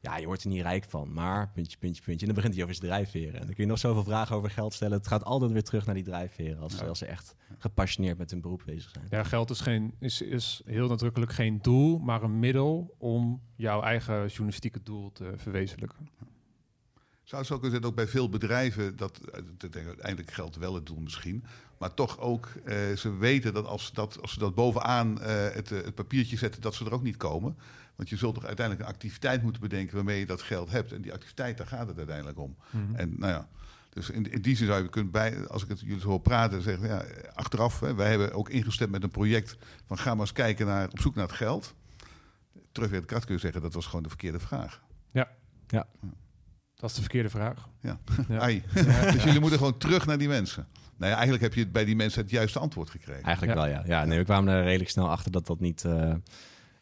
[SPEAKER 3] ja, je wordt er niet rijk van, maar puntje, puntje, puntje. En dan begint hij over zijn drijfveren. En dan kun je nog zoveel vragen over geld stellen. Het gaat altijd weer terug naar die drijfveren... als, als ze echt gepassioneerd met hun beroep bezig zijn.
[SPEAKER 1] Ja, geld is, geen, is, is heel nadrukkelijk geen doel... maar een middel om jouw eigen journalistieke doel te verwezenlijken.
[SPEAKER 2] Zou het zo kunnen zijn ook bij veel bedrijven, dat uiteindelijk geldt wel het doel misschien, maar toch ook eh, ze weten dat als, dat als ze dat bovenaan eh, het, het, papiertje zetten, dat ze er ook niet komen. Want je zult toch uiteindelijk een activiteit moeten bedenken waarmee je dat geld hebt. En die activiteit, daar gaat het uiteindelijk om.
[SPEAKER 1] Mhm.
[SPEAKER 2] En nou ja, dus in, in, die zin zou je kunnen bij, als ik het jullie hoor praten, zeggen ja, achteraf, hè, wij hebben ook ingestemd met een project van ga maar eens kijken naar, op zoek naar het geld. Terug weer de kracht kun je zeggen, dat was gewoon de verkeerde vraag.
[SPEAKER 1] Ja.
[SPEAKER 3] ja.
[SPEAKER 1] Dat is de verkeerde vraag.
[SPEAKER 2] Ja. ja. dus jullie moeten gewoon terug naar die mensen. Nou ja, eigenlijk heb je bij die mensen het juiste antwoord gekregen.
[SPEAKER 3] Eigenlijk wel, ja. ja nee, we kwamen er redelijk snel achter dat dat niet uh,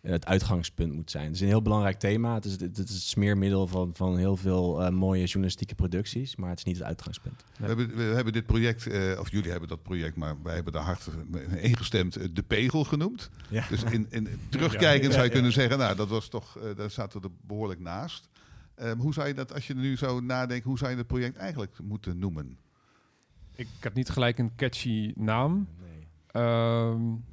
[SPEAKER 3] het uitgangspunt moet zijn. Het is een heel belangrijk thema. Het is het, is het smeermiddel van, van heel veel uh, mooie journalistieke producties, maar het is niet het uitgangspunt.
[SPEAKER 2] We, hebben, we hebben dit project, uh, of jullie hebben dat project, maar wij hebben daar hard ingestemd, de pegel genoemd. Ja. Dus in, in terugkijkend zou je kunnen zeggen, nou, dat was toch, daar zaten we er behoorlijk naast. Um, hoe zou je dat, als je er nu zo nadenkt, hoe zou je het project eigenlijk moeten noemen?
[SPEAKER 1] Ik heb niet gelijk een catchy naam.
[SPEAKER 3] Nee.
[SPEAKER 1] Um,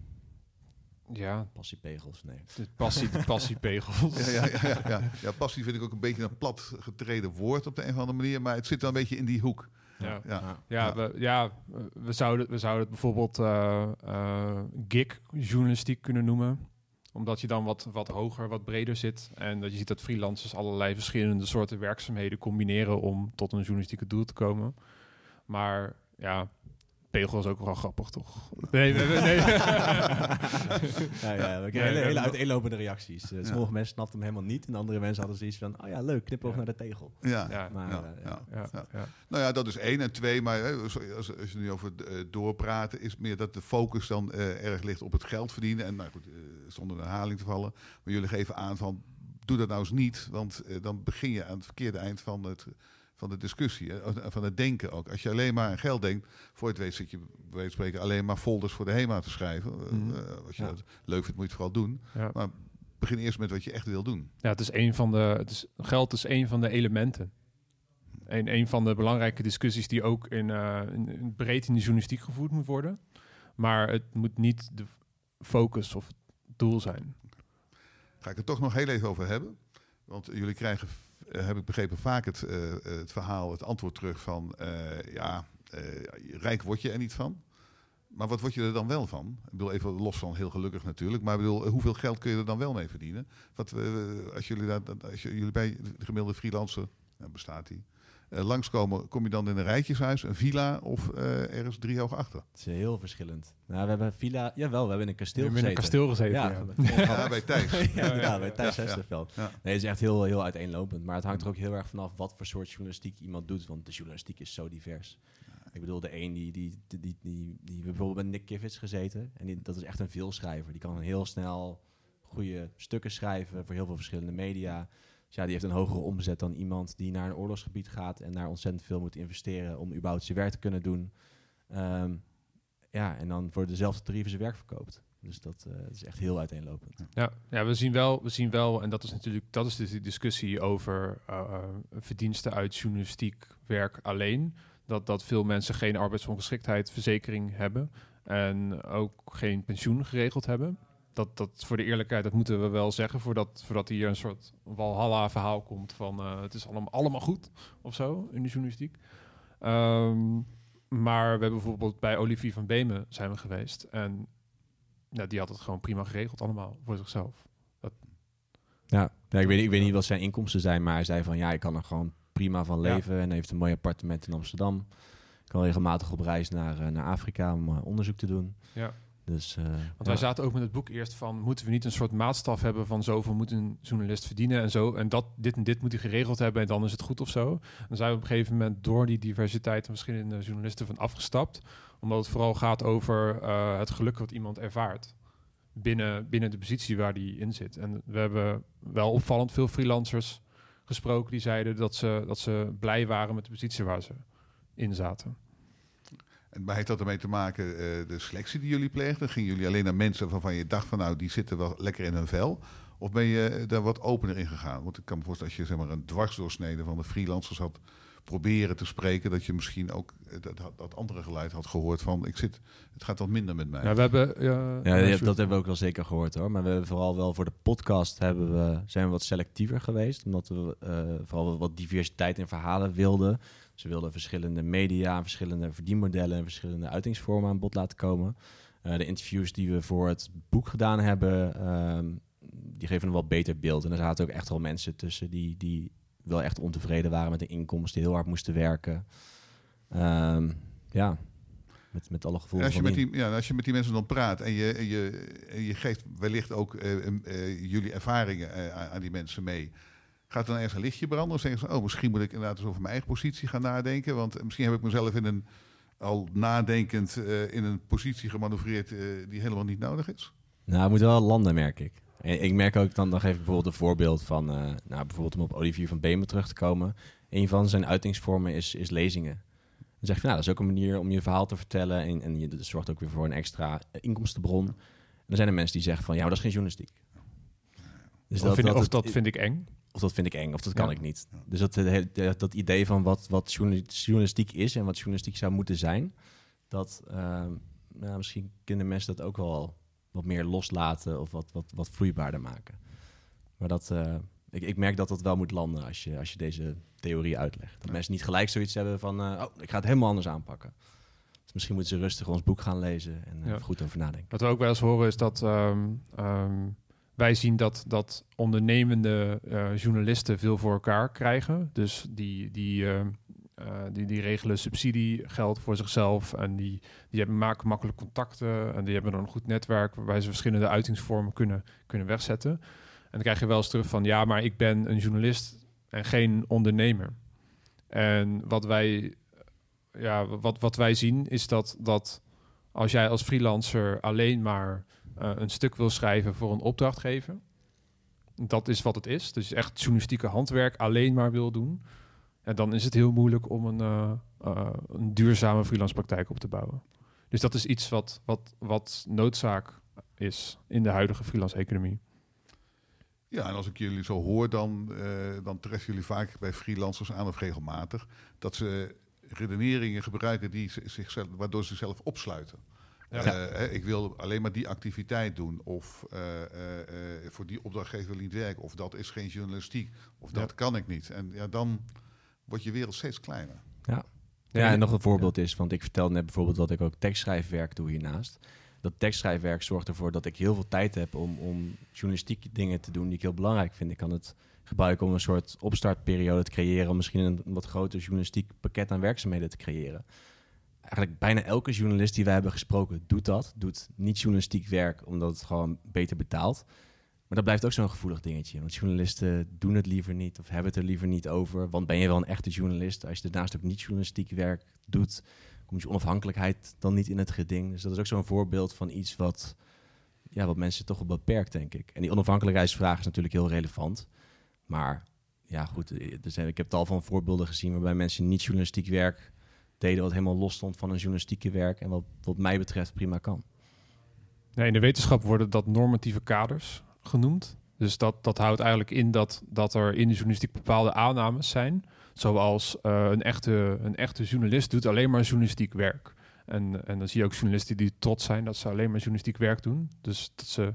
[SPEAKER 1] ja.
[SPEAKER 3] Passiepegels, nee.
[SPEAKER 1] De passie, de passiepegels.
[SPEAKER 2] ja, ja, ja, ja, ja. passie vind ik ook een beetje een plat getreden woord op de een of andere manier, maar het zit wel een beetje in die hoek.
[SPEAKER 1] Ja, ja. ja, ja. We, ja we, zouden, we zouden het bijvoorbeeld uh, uh, gig-journalistiek kunnen noemen omdat je dan wat, wat hoger, wat breder zit. En dat je ziet dat freelancers allerlei verschillende soorten werkzaamheden combineren om tot een journalistieke doel te komen. Maar ja, Pegel is ook wel grappig, toch? Nee, nee, nee.
[SPEAKER 3] ja, ja, we kregen hele, hele uiteenlopende reacties. Uh, sommige mensen snapten hem helemaal niet. En andere mensen hadden zoiets van, oh ja, leuk, knip over naar de tegel.
[SPEAKER 2] Ja, ja. Maar, ja, uh, ja, ja, Nou ja, dat is één. En twee, maar hè, als, als je nu over uh, doorpraten, is meer dat de focus dan erg ligt op het geld verdienen. En nou goed, zonder een herhaling te vallen. Maar jullie geven aan van, doe dat nou eens niet. Want dan begin je aan het verkeerde eind van het van de discussie, van het denken ook. Als je alleen maar aan geld denkt, voor het weet zit je bij spreken alleen maar folders voor de HEMA te schrijven. Mm uh, als je ja. dat leuk vindt, moet je het vooral doen. Ja. Maar begin eerst met wat je echt wil doen.
[SPEAKER 1] Ja, het is een van de, het is, geld is een van de elementen. Een, een van de belangrijke discussies die ook in, uh, in, breed in de journalistiek gevoerd moet worden. Maar het moet niet de focus of het doel zijn.
[SPEAKER 2] Ga ik het toch nog heel even over hebben. Want jullie krijgen heb ik begrepen, vaak het, uh, het verhaal, het antwoord terug van... Uh, ja, rijk word je er niet van. Maar wat word je er dan wel van? Ik bedoel, even los van heel gelukkig natuurlijk. Maar ik bedoel, hoeveel geld kun je er dan wel mee verdienen? Wat, als, jullie dat, als jullie bij de gemiddelde freelancer, bestaat die... Uh, langskomen, kom je dan in een rijtjeshuis, een villa of uh, ergens drie hoog achter?
[SPEAKER 3] Het is heel verschillend. Nou, we hebben een villa, jawel, we hebben in een kasteel gezeten.
[SPEAKER 1] in een kasteel gezeten,
[SPEAKER 3] ja.
[SPEAKER 2] Ja, ja bij Thijs.
[SPEAKER 3] ja, ja, bij Thijs Hesterveld. Ja. Nee, het is echt heel, heel uiteenlopend. Maar het hangt er ook heel erg vanaf wat voor soort journalistiek iemand doet. Want de journalistiek is zo divers. Ik bedoel, de een die, die, die, die, die, die bijvoorbeeld bij Nick Kivitz gezeten. En die, dat is echt een veelschrijver. Die kan heel snel goede stukken schrijven voor heel veel verschillende media. Ja, die heeft een hogere omzet dan iemand die naar een oorlogsgebied gaat en daar ontzettend veel moet investeren om überhaupt zijn werk te kunnen doen. Um, ja, en dan voor dezelfde tarieven zijn werk verkoopt. Dus dat uh, is echt heel uiteenlopend.
[SPEAKER 1] Ja, ja we, zien wel, we zien wel, en dat is natuurlijk dat is dus die discussie over uh, verdiensten uit journalistiek werk alleen. Dat, dat veel mensen geen arbeidsongeschiktheid verzekering hebben en ook geen pensioen geregeld hebben. Dat, dat voor de eerlijkheid, dat moeten we wel zeggen, voordat, voordat hier een soort Walhalla-verhaal komt van eh, het is allemaal, allemaal goed of zo in de journalistiek. Ehm, maar we hebben bijvoorbeeld bij Olivier van Beemen zijn we geweest en ja, die had het gewoon prima geregeld allemaal voor zichzelf.
[SPEAKER 3] Ja, ja ik, weet, ik weet niet wat zijn inkomsten zijn, maar hij zei van ja, ik kan er gewoon prima van
[SPEAKER 1] Ja.
[SPEAKER 3] leven en heeft een mooi appartement in Amsterdam. Ik kan regelmatig op reis naar, eh, naar Afrika om eh, onderzoek te doen.
[SPEAKER 1] Ja.
[SPEAKER 3] Dus, eh,
[SPEAKER 1] Want
[SPEAKER 3] ja.
[SPEAKER 1] wij zaten ook met het boek eerst van, moeten we niet een soort maatstaf hebben van zoveel moet een journalist verdienen en zo. En dat, dit en dit moet hij geregeld hebben en dan is het goed of zo. Dan zijn we op een gegeven moment door die diversiteit en verschillende journalisten van afgestapt. Omdat het vooral gaat over eh, het geluk wat iemand ervaart binnen, binnen de positie waar die in zit. En we hebben wel opvallend veel freelancers gesproken die zeiden dat ze, dat ze blij waren met de positie waar ze in zaten.
[SPEAKER 2] En maar heeft dat ermee te maken, eh, de selectie die jullie pleegden? Gingen jullie alleen naar mensen waarvan je dacht van nou, die zitten wel lekker in hun vel? Of ben je daar wat opener in gegaan? Want ik kan me voorstellen, als je zeg maar, een dwarsdoorsnede van de freelancers had proberen te spreken, dat je misschien ook eh, dat, dat andere geluid had gehoord van ik zit, het gaat wat minder met mij.
[SPEAKER 1] Ja, we hebben... eh,
[SPEAKER 3] Ja,
[SPEAKER 1] ja,
[SPEAKER 3] ja,
[SPEAKER 1] sorry.
[SPEAKER 3] dat hebben we ook wel zeker gehoord hoor. Maar we hebben vooral wel voor de podcast hebben we, zijn we wat selectiever geweest. Omdat we eh, vooral wat diversiteit in verhalen wilden. Ze wilden verschillende media, verschillende verdienmodellen en verschillende uitingsvormen aan bod laten komen. Eh, de interviews die we voor het boek gedaan hebben, ehm, die geven een wat beter beeld. En er zaten ook echt wel mensen tussen die, die wel echt ontevreden waren met de inkomsten, die heel hard moesten werken. Ehm, ja, met, met alle
[SPEAKER 2] En
[SPEAKER 3] gevoelens
[SPEAKER 2] als je, met die, ja, als je met die mensen dan praat en je, en je, en je geeft wellicht ook eh, eh, jullie ervaringen aan die mensen mee, gaat er dan ergens een lichtje branden? Of zeggen ze, oh, misschien moet ik inderdaad eens over mijn eigen positie gaan nadenken, want misschien heb ik mezelf in een, al nadenkend eh, in een positie gemanoeuvreerd eh, die helemaal niet nodig is?
[SPEAKER 3] Nou, het moet wel landen, merk ik. En ik merk ook, dan, dan geef ik bijvoorbeeld een voorbeeld van, eh, nou, bijvoorbeeld om op Olivier van Beemen terug te komen. Een van zijn uitingsvormen is, is lezingen. Dan zeg je, nou, dat is ook een manier om je verhaal te vertellen en, en je dat zorgt ook weer voor een extra inkomstenbron. En dan zijn er mensen die zeggen van, ja, maar dat is geen journalistiek. Dus
[SPEAKER 1] of, vind, of
[SPEAKER 3] het-
[SPEAKER 1] dat vind ik eng.
[SPEAKER 3] Of dat vind ik eng, of dat kan
[SPEAKER 1] Ja.
[SPEAKER 3] ik niet. Dus dat, eh, dat, idee van wat, wat journali- journalistiek is en wat journalistiek zou moeten zijn, dat ehm, nou, misschien kunnen mensen dat ook wel wat meer loslaten of wat, wat, wat vloeibaarder maken. Maar dat, eh, ik, ik merk dat dat wel moet landen als je, als je deze theorie uitlegt. Dat
[SPEAKER 2] Ja.
[SPEAKER 3] mensen niet gelijk zoiets hebben van, eh, oh, ik ga het helemaal anders aanpakken. Dus misschien moeten ze rustig ons boek gaan lezen en
[SPEAKER 1] Ja.
[SPEAKER 3] goed over nadenken.
[SPEAKER 1] Wat we ook wel eens horen is dat ehm, ehm, wij zien dat, dat ondernemende eh, journalisten veel voor elkaar krijgen. Dus die, die, ehm, eh, die, die regelen subsidiegeld voor zichzelf en die, die hebben, maken makkelijk contacten en die hebben dan een goed netwerk waarbij ze verschillende uitingsvormen kunnen, kunnen wegzetten. En dan krijg je wel eens terug van ja, maar ik ben een journalist en geen ondernemer. En wat wij, ja, wat, wat wij zien is dat, dat als jij als freelancer alleen maar eh, een stuk wil schrijven voor een opdrachtgever, dat is wat het is. Dus echt journalistieke handwerk alleen maar wil doen. En dan is het heel moeilijk om een, eh, eh, een duurzame freelance praktijk op te bouwen. Dus dat is iets wat, wat, wat noodzaak is in de huidige freelance economie.
[SPEAKER 2] Ja, en als ik jullie zo hoor, dan, eh, dan treffen jullie vaak bij freelancers aan of regelmatig dat ze redeneringen gebruiken die ze- zichzelf, waardoor ze zichzelf opsluiten.
[SPEAKER 1] Ja.
[SPEAKER 2] Eh, ik wil alleen maar die activiteit doen, of eh, eh, eh, voor die opdrachtgever wil ik niet werken, of dat is geen journalistiek, of dat
[SPEAKER 1] Ja.
[SPEAKER 2] kan ik niet. En ja, dan wordt je wereld steeds kleiner.
[SPEAKER 3] Ja, en nog een voorbeeld is, want ik vertelde net bijvoorbeeld dat ik ook tekstschrijfwerk doe hiernaast. Dat tekstschrijfwerk zorgt ervoor dat ik heel veel tijd heb om, om journalistieke dingen te doen die ik heel belangrijk vind. Ik kan het gebruiken om een soort opstartperiode te creëren, om misschien een wat groter journalistiek pakket aan werkzaamheden te creëren. Eigenlijk bijna elke journalist die wij hebben gesproken doet dat. Doet niet journalistiek werk, omdat het gewoon beter betaalt. Maar dat blijft ook zo'n gevoelig dingetje. Want journalisten doen het liever niet of hebben het er liever niet over. Want ben je wel een echte journalist? Als je daarnaast ook niet journalistiek werk doet, komt je onafhankelijkheid dan niet in het geding. Dus dat is ook zo'n voorbeeld van iets wat, ja, wat mensen toch wel beperkt, denk ik. En die onafhankelijkheidsvraag is natuurlijk heel relevant. Maar ja, goed, er zijn, ik heb tal van voorbeelden gezien waarbij mensen niet journalistiek werk deden wat helemaal los stond van een journalistieke werk en wat wat mij betreft prima kan.
[SPEAKER 1] In de wetenschap worden dat normatieve kaders genoemd. Dus dat, dat houdt eigenlijk in dat, dat er in de journalistiek bepaalde aannames zijn. Zoals eh, een, echte, een echte journalist doet alleen maar journalistiek werk. En, en dan zie je ook journalisten die trots zijn dat ze alleen maar journalistiek werk doen. Dus dat ze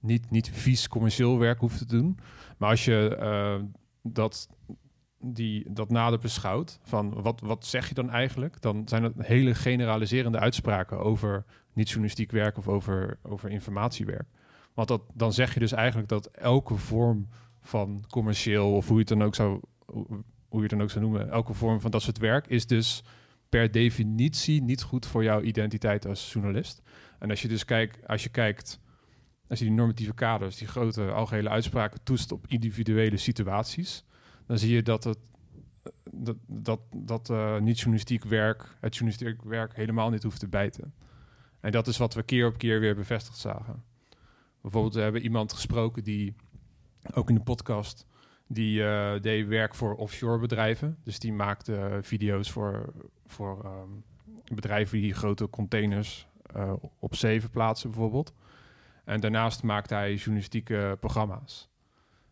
[SPEAKER 1] niet, niet vies commercieel werk hoeft te doen. Maar als je eh, dat, die, dat nader beschouwt, van wat, wat zeg je dan eigenlijk? Dan zijn het hele generaliserende uitspraken over niet-journalistiek werk of over, over informatiewerk. Want dat, dan zeg je dus eigenlijk dat elke vorm van commercieel, of hoe je het dan ook zou, hoe je het dan ook zou noemen, elke vorm van dat soort werk is dus per definitie niet goed voor jouw identiteit als journalist. En als je dus kijkt, als je kijkt, als je die normatieve kaders, die grote algehele uitspraken toest op individuele situaties, dan zie je dat het dat, dat, dat eh, niet-journalistiek werk, het journalistiek werk helemaal niet hoeft te bijten. En dat is wat we keer op keer weer bevestigd zagen. Bijvoorbeeld, we hebben iemand gesproken die, ook in de podcast, die eh, deed werk voor offshore bedrijven. Dus die maakte video's voor, voor ehm, bedrijven die grote containers eh, op zee verplaatsen bijvoorbeeld. En daarnaast maakte hij journalistieke programma's.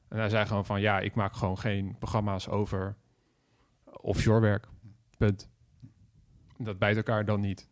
[SPEAKER 1] En hij zei gewoon van, ja, ik maak gewoon geen programma's over offshore werk. Punt. Dat bijt elkaar dan niet.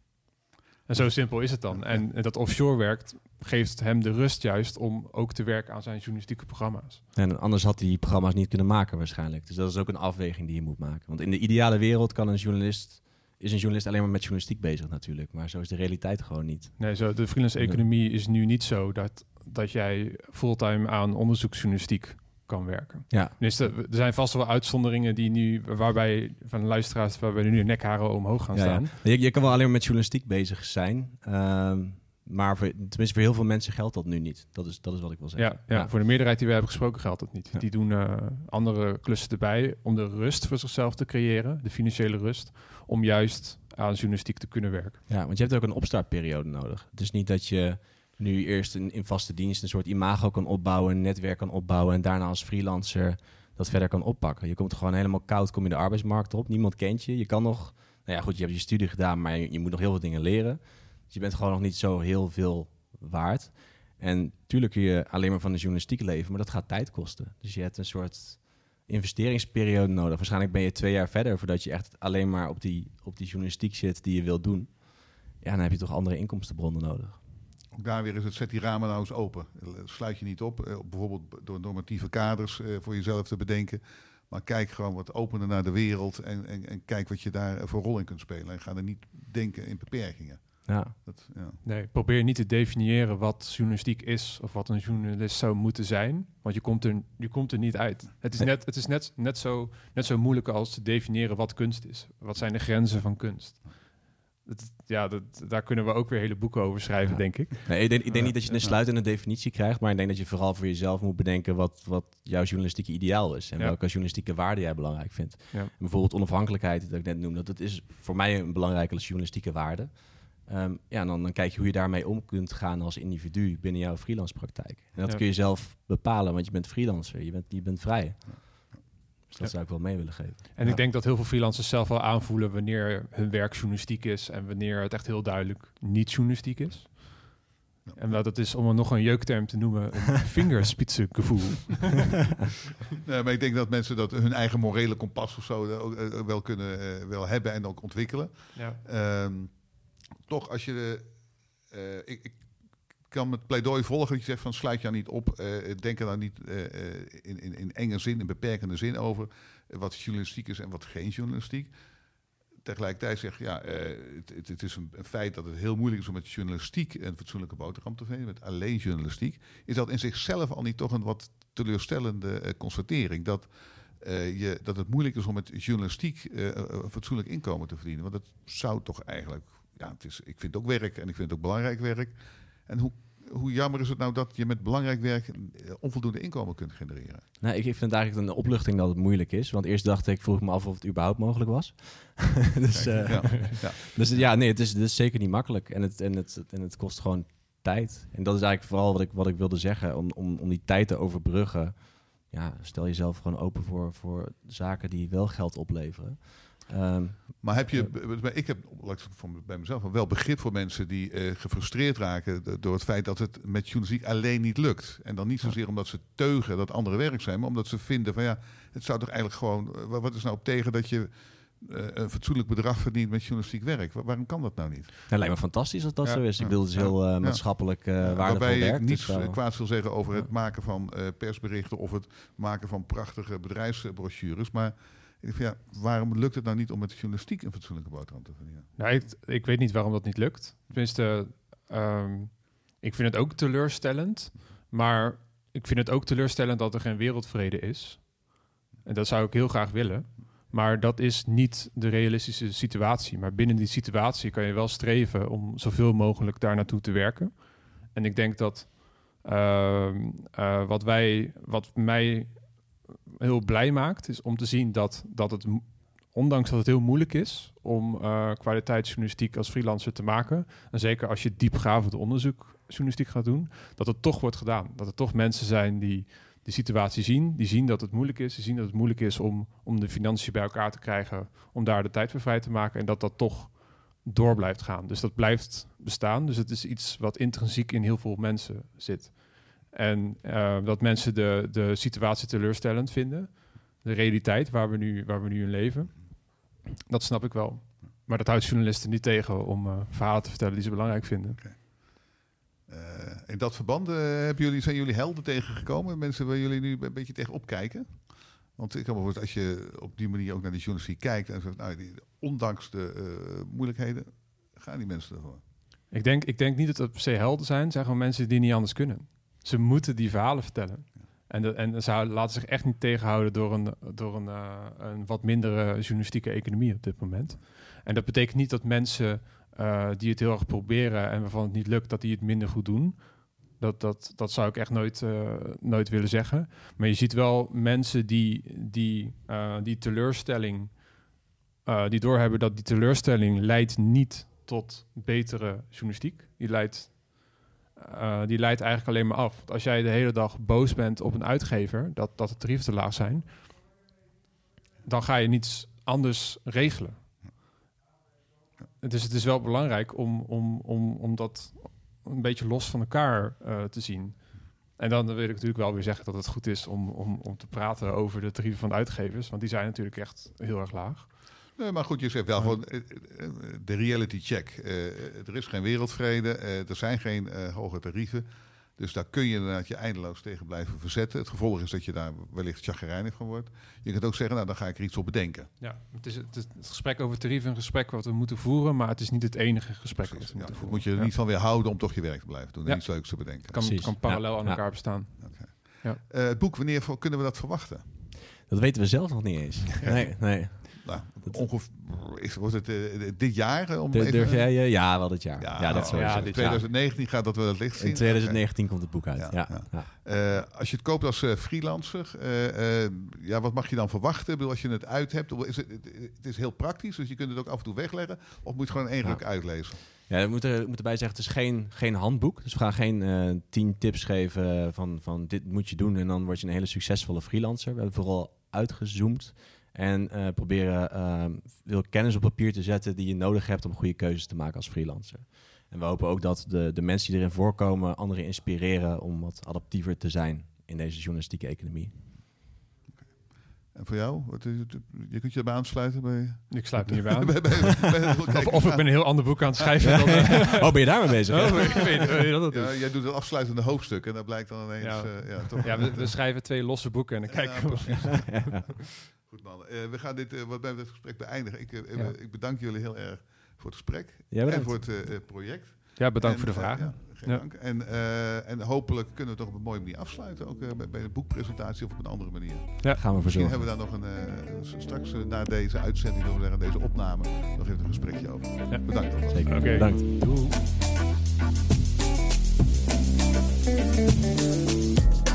[SPEAKER 1] En zo simpel is het dan. En, en dat offshore werkt geeft hem de rust juist om ook te werken aan zijn journalistieke programma's.
[SPEAKER 3] En anders had hij die programma's niet kunnen maken waarschijnlijk. Dus dat is ook een afweging die je moet maken. Want in de ideale wereld kan een journalist is een journalist alleen maar met journalistiek bezig natuurlijk. Maar zo is de realiteit gewoon niet.
[SPEAKER 1] Nee, zo, de freelance economie is nu niet zo dat, dat jij fulltime aan onderzoeksjournalistiek kan werken.
[SPEAKER 3] Ja.
[SPEAKER 1] Dus er zijn vast wel uitzonderingen die nu, waarbij van de luisteraars, waarbij nu nekharen omhoog gaan
[SPEAKER 3] Ja, ja.
[SPEAKER 1] staan.
[SPEAKER 3] Je, je kan wel alleen maar met journalistiek bezig zijn. ehm, maar voor, tenminste voor heel veel mensen geldt dat nu niet. Dat is, dat is wat ik wil zeggen.
[SPEAKER 1] Ja, ja, voor de meerderheid die we hebben gesproken geldt dat niet. Die doen eh, andere klussen erbij om de rust voor zichzelf te creëren, de financiële rust, om juist aan journalistiek te kunnen werken.
[SPEAKER 3] Ja, want je hebt ook een opstartperiode nodig. Het is niet dat je nu eerst in, in vaste dienst een soort imago kan opbouwen, een netwerk kan opbouwen en daarna als freelancer dat verder kan oppakken. Je komt gewoon helemaal koud, kom je de arbeidsmarkt op, niemand kent je. Je kan nog, nou ja goed, je hebt je studie gedaan, maar je, moet nog heel veel dingen leren. Dus je bent gewoon nog niet zo heel veel waard. En tuurlijk kun je alleen maar van de journalistiek leven, maar dat gaat tijd kosten. Dus je hebt een soort investeringsperiode nodig. Waarschijnlijk ben je twee jaar verder voordat je echt alleen maar op die, op die journalistiek zit die je wilt doen. Ja, dan heb je toch andere inkomstenbronnen nodig.
[SPEAKER 2] Ook daar weer is het, zet die ramen nou eens open. Sluit je niet op, eh, bijvoorbeeld door normatieve kaders eh, voor jezelf te bedenken. Maar kijk gewoon wat opener naar de wereld en, en, en kijk wat je daar voor rol in kunt spelen. En ga er niet denken in beperkingen.
[SPEAKER 3] Ja,
[SPEAKER 2] Dat, ja.
[SPEAKER 1] Nee, probeer niet te definiëren wat journalistiek is of wat een journalist zou moeten zijn, want je komt er, je komt er niet uit. Het is,
[SPEAKER 3] Nee.
[SPEAKER 1] net, het is net, net, zo, net zo moeilijk als te definiëren wat kunst is. Wat zijn de grenzen van kunst? Ja, dat, daar kunnen we ook weer hele boeken over schrijven,
[SPEAKER 3] Ja.
[SPEAKER 1] denk ik.
[SPEAKER 3] nee, ik denk, ik denk niet dat je een sluitende definitie krijgt, maar ik denk dat je vooral voor jezelf moet bedenken wat, wat jouw journalistieke ideaal is en
[SPEAKER 1] Ja.
[SPEAKER 3] welke journalistieke waarde jij belangrijk vindt.
[SPEAKER 1] Ja.
[SPEAKER 3] En bijvoorbeeld onafhankelijkheid, dat ik net noemde, dat is voor mij een belangrijke journalistieke waarde. Ehm, ja, en dan, dan kijk je hoe je daarmee om kunt gaan als individu binnen jouw freelance praktijk. En dat
[SPEAKER 1] Ja.
[SPEAKER 3] kun je zelf bepalen, want je bent freelancer, je bent, je bent vrij. Dus dat
[SPEAKER 1] Ja.
[SPEAKER 3] zou ik wel mee willen geven.
[SPEAKER 1] En
[SPEAKER 2] Ja.
[SPEAKER 1] ik denk dat heel veel freelancers zelf wel aanvoelen wanneer hun werk journalistiek is en wanneer het echt heel duidelijk niet journalistiek is.
[SPEAKER 2] Ja.
[SPEAKER 1] En dat het is, om er nog een jeukterm te noemen, een vingerspitsengevoel.
[SPEAKER 2] Nee, maar ik denk dat mensen dat hun eigen morele kompas of zo eh, ook, eh, wel kunnen eh, wel hebben en ook ontwikkelen.
[SPEAKER 1] Ja.
[SPEAKER 2] Ehm, toch, als je de. eh, ik, ik kan het pleidooi volgen dat je zegt van sluit je nou niet op. eh, denk er dan niet eh, in, in, in enge zin, in beperkende zin over. wat journalistiek is en wat geen journalistiek. Tegelijkertijd zeg je, ja, het, het, het is een, feit dat het heel moeilijk is om met journalistiek een fatsoenlijke boterham te vinden. Met alleen journalistiek. Is dat in zichzelf al niet toch een wat teleurstellende constatering? Dat, je, dat het moeilijk is om met journalistiek een fatsoenlijk inkomen te verdienen. Want dat zou toch eigenlijk ja, het is, ik vind het ook werk en ik vind het ook belangrijk werk. En hoe, hoe jammer is het nou dat je met belangrijk werk eh, onvoldoende inkomen kunt genereren?
[SPEAKER 3] Nou, ik, vind het eigenlijk een opluchting dat het moeilijk is. Want eerst dacht ik, vroeg me af of het überhaupt mogelijk was. dus,
[SPEAKER 2] Kijk,
[SPEAKER 3] eh,
[SPEAKER 2] ja, ja.
[SPEAKER 3] dus ja, nee, het is, het is zeker niet makkelijk. En het, en, het, en het kost gewoon tijd. En dat is eigenlijk vooral wat ik, wat ik wilde zeggen. Om, om, om die tijd te overbruggen. Ja, stel jezelf gewoon open voor, voor zaken die wel geld opleveren. Ehm,
[SPEAKER 2] Maar heb je, b- ik heb bij mezelf wel begrip voor mensen die eh, gefrustreerd raken door het feit dat het met journalistiek alleen niet lukt. En dan niet zozeer omdat ze teugen dat andere werk zijn, maar omdat ze vinden van ja, het zou toch eigenlijk gewoon, eh, wa- wat is nou op tegen dat je eh, een fatsoenlijk bedrag verdient met journalistiek werk. Wa- waarom kan dat nou niet?
[SPEAKER 3] Het lijkt me fantastisch als dat
[SPEAKER 1] Ja.
[SPEAKER 3] zo is. Ik bedoel, het is heel eh, maatschappelijk eh waardevol
[SPEAKER 2] Waarbij
[SPEAKER 3] werk.
[SPEAKER 2] ik
[SPEAKER 3] dus
[SPEAKER 2] niets eh, kwaads wil zeggen over
[SPEAKER 1] Ja.
[SPEAKER 2] het maken van eh, persberichten of het maken van prachtige bedrijfsbrochures. Maar waarom lukt het nou niet om met journalistiek een fatsoenlijke boterham te verdienen?
[SPEAKER 1] Nou, ik, ik weet niet waarom dat niet lukt. Tenminste, ehm, ik vind het ook teleurstellend. Maar ik vind het ook teleurstellend dat er geen wereldvrede is. En dat zou ik heel graag willen. Maar dat is niet de realistische situatie. Maar binnen die situatie kan je wel streven om zoveel mogelijk daar naartoe te werken. En ik denk dat ehm, eh, wat, wij, wat mij heel blij maakt, is om te zien dat, dat het, ondanks dat het heel moeilijk is om eh kwaliteitsjournalistiek als freelancer te maken, en zeker als je diepgravend onderzoekjournalistiek gaat doen, dat het toch wordt gedaan. Dat er toch mensen zijn die de situatie zien, die zien dat het moeilijk is, die zien dat het moeilijk is om, om de financiën bij elkaar te krijgen, om daar de tijd voor vrij te maken, en dat dat toch door blijft gaan. Dus dat blijft bestaan. Dus het is iets wat intrinsiek in heel veel mensen zit. En eh, dat mensen de, de situatie teleurstellend vinden, de realiteit waar we, nu, waar we nu in leven, dat snap ik wel. Maar dat houdt journalisten niet tegen om eh, verhalen te vertellen die ze belangrijk vinden.
[SPEAKER 2] Eh, in dat verband hebben jullie, zijn jullie helden tegengekomen? Mensen waar jullie nu een beetje tegen opkijken? Want ik kan me voorstellen, als je op die manier ook naar de journalistiek kijkt en zegt, nou, die, ondanks de moeilijkheden, gaan die mensen ervoor.
[SPEAKER 1] Ik denk, ik denk niet dat het per se helden zijn. Het zijn gewoon mensen die niet anders kunnen. Ze moeten die verhalen vertellen. En, de, en ze laten zich echt niet tegenhouden door een, door een, eh, een wat mindere journalistieke economie op dit moment. En dat betekent niet dat mensen eh, die het heel erg proberen en waarvan het niet lukt, dat die het minder goed doen. Dat, dat, dat zou ik echt nooit, eh, nooit willen zeggen. Maar je ziet wel mensen die die, die teleurstelling, die doorhebben dat die teleurstelling leidt niet tot betere journalistiek. Die leidt, eh, die leidt eigenlijk alleen maar af. Want als jij de hele dag boos bent op een uitgever dat, dat de tarieven te laag zijn, dan ga je niets anders regelen. Dus het is wel belangrijk om, om, om, om dat een beetje los van elkaar eh, te zien. En dan wil ik natuurlijk wel weer zeggen dat het goed is om, om, om te praten over de tarieven van de uitgevers. Want die zijn natuurlijk echt heel erg laag.
[SPEAKER 2] Nee, maar goed, je zegt wel gewoon eh, eh, de reality check. Eh, er is geen wereldvrede, eh, er zijn geen eh, hoge tarieven. Dus daar kun je inderdaad je eindeloos tegen blijven verzetten. Het gevolg is dat je daar wellicht chagrijnig van wordt. Je kunt ook zeggen, nou dan ga ik er iets op bedenken.
[SPEAKER 1] Ja, het is het, is het gesprek over tarieven, een gesprek wat we moeten voeren, maar het is niet het enige gesprek
[SPEAKER 2] Precies.
[SPEAKER 1] wat we
[SPEAKER 2] Ja,
[SPEAKER 1] voeren.
[SPEAKER 2] moet je er
[SPEAKER 1] Ja.
[SPEAKER 2] niet van weer houden om toch je werk te blijven doen. En
[SPEAKER 1] Ja.
[SPEAKER 2] iets leuks te bedenken.
[SPEAKER 1] Het kan, kan parallel
[SPEAKER 3] Ja.
[SPEAKER 1] aan
[SPEAKER 3] Ja.
[SPEAKER 1] elkaar bestaan.
[SPEAKER 2] Eh, het boek, wanneer kunnen we dat verwachten?
[SPEAKER 3] Dat weten we zelf nog niet eens. Nee, nee.
[SPEAKER 2] Nou, ongeveer, wordt het eh, dit jaar? eh, Om even-
[SPEAKER 3] durf jij? Ja, wel dit jaar. Ja, dat sowieso.
[SPEAKER 1] ja,
[SPEAKER 2] in
[SPEAKER 1] dit
[SPEAKER 2] 2019 gaat dat wel het licht zien.
[SPEAKER 3] In 2019 komt het boek uit.
[SPEAKER 2] Ja. Eh, als je het koopt als eh, freelancer, eh, eh, ja, wat mag je dan verwachten? Ik bedoel, als je het uit hebt, is het, het is heel praktisch, dus je kunt het ook af en toe wegleggen. Of moet je gewoon één ruk uitlezen?
[SPEAKER 3] Ja, we moeten, we moeten bij zeggen, het is geen, geen handboek. Dus we gaan geen eh, tien tips geven van, van dit moet je doen en dan word je een hele succesvolle freelancer. We hebben vooral uitgezoomd en eh, proberen eh, veel kennis op papier te zetten die je nodig hebt om goede keuzes te maken als freelancer. En we hopen ook dat de, de mensen die erin voorkomen anderen inspireren om wat adaptiever te zijn in deze journalistieke economie.
[SPEAKER 2] En voor jou? Wat? Je kunt je erbij aansluiten bij...
[SPEAKER 1] Ik sluit me hierbij aan.
[SPEAKER 2] bij- bij- bij-
[SPEAKER 1] Of, of ik ben een heel ander boek aan het schrijven. Dan, eh,
[SPEAKER 3] Oh, ben je daarmee bezig?
[SPEAKER 1] oh, ik weet, weet dat
[SPEAKER 2] Ja,
[SPEAKER 1] is.
[SPEAKER 2] jij doet het afsluitende hoofdstuk en dat blijkt dan ineens...
[SPEAKER 1] Ja.
[SPEAKER 2] eh, ja, toch
[SPEAKER 1] Ja, we, we schrijven twee losse boeken en dan kijken
[SPEAKER 2] Ja,
[SPEAKER 1] we.
[SPEAKER 2] Precies. Goed man, Eh, we gaan dit, eh, wat mij betreft, gesprek beëindigen. Ik, eh,
[SPEAKER 1] Ja.
[SPEAKER 2] ik bedank jullie heel erg voor het gesprek
[SPEAKER 3] Ja,
[SPEAKER 2] en voor het project.
[SPEAKER 1] Ja, bedankt
[SPEAKER 2] En,
[SPEAKER 1] voor de vragen.
[SPEAKER 2] ja, geen
[SPEAKER 1] Ja.
[SPEAKER 2] dank. En, eh, en hopelijk kunnen we het toch op een mooie manier afsluiten. Ook bij, bij de boekpresentatie of op een andere manier.
[SPEAKER 3] Gaan we
[SPEAKER 2] Misschien hebben we daar nog een, eh, straks na deze uitzending, we zeggen, deze opname, nog even een gesprekje over.
[SPEAKER 1] Ja.
[SPEAKER 2] Bedankt alvast.
[SPEAKER 3] Zeker.
[SPEAKER 1] Oké.
[SPEAKER 3] Bedankt.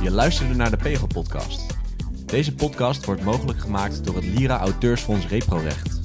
[SPEAKER 3] Je luisterde naar de Pegel Podcast. Deze podcast wordt mogelijk gemaakt door het Lira Auteursfonds Reprorecht.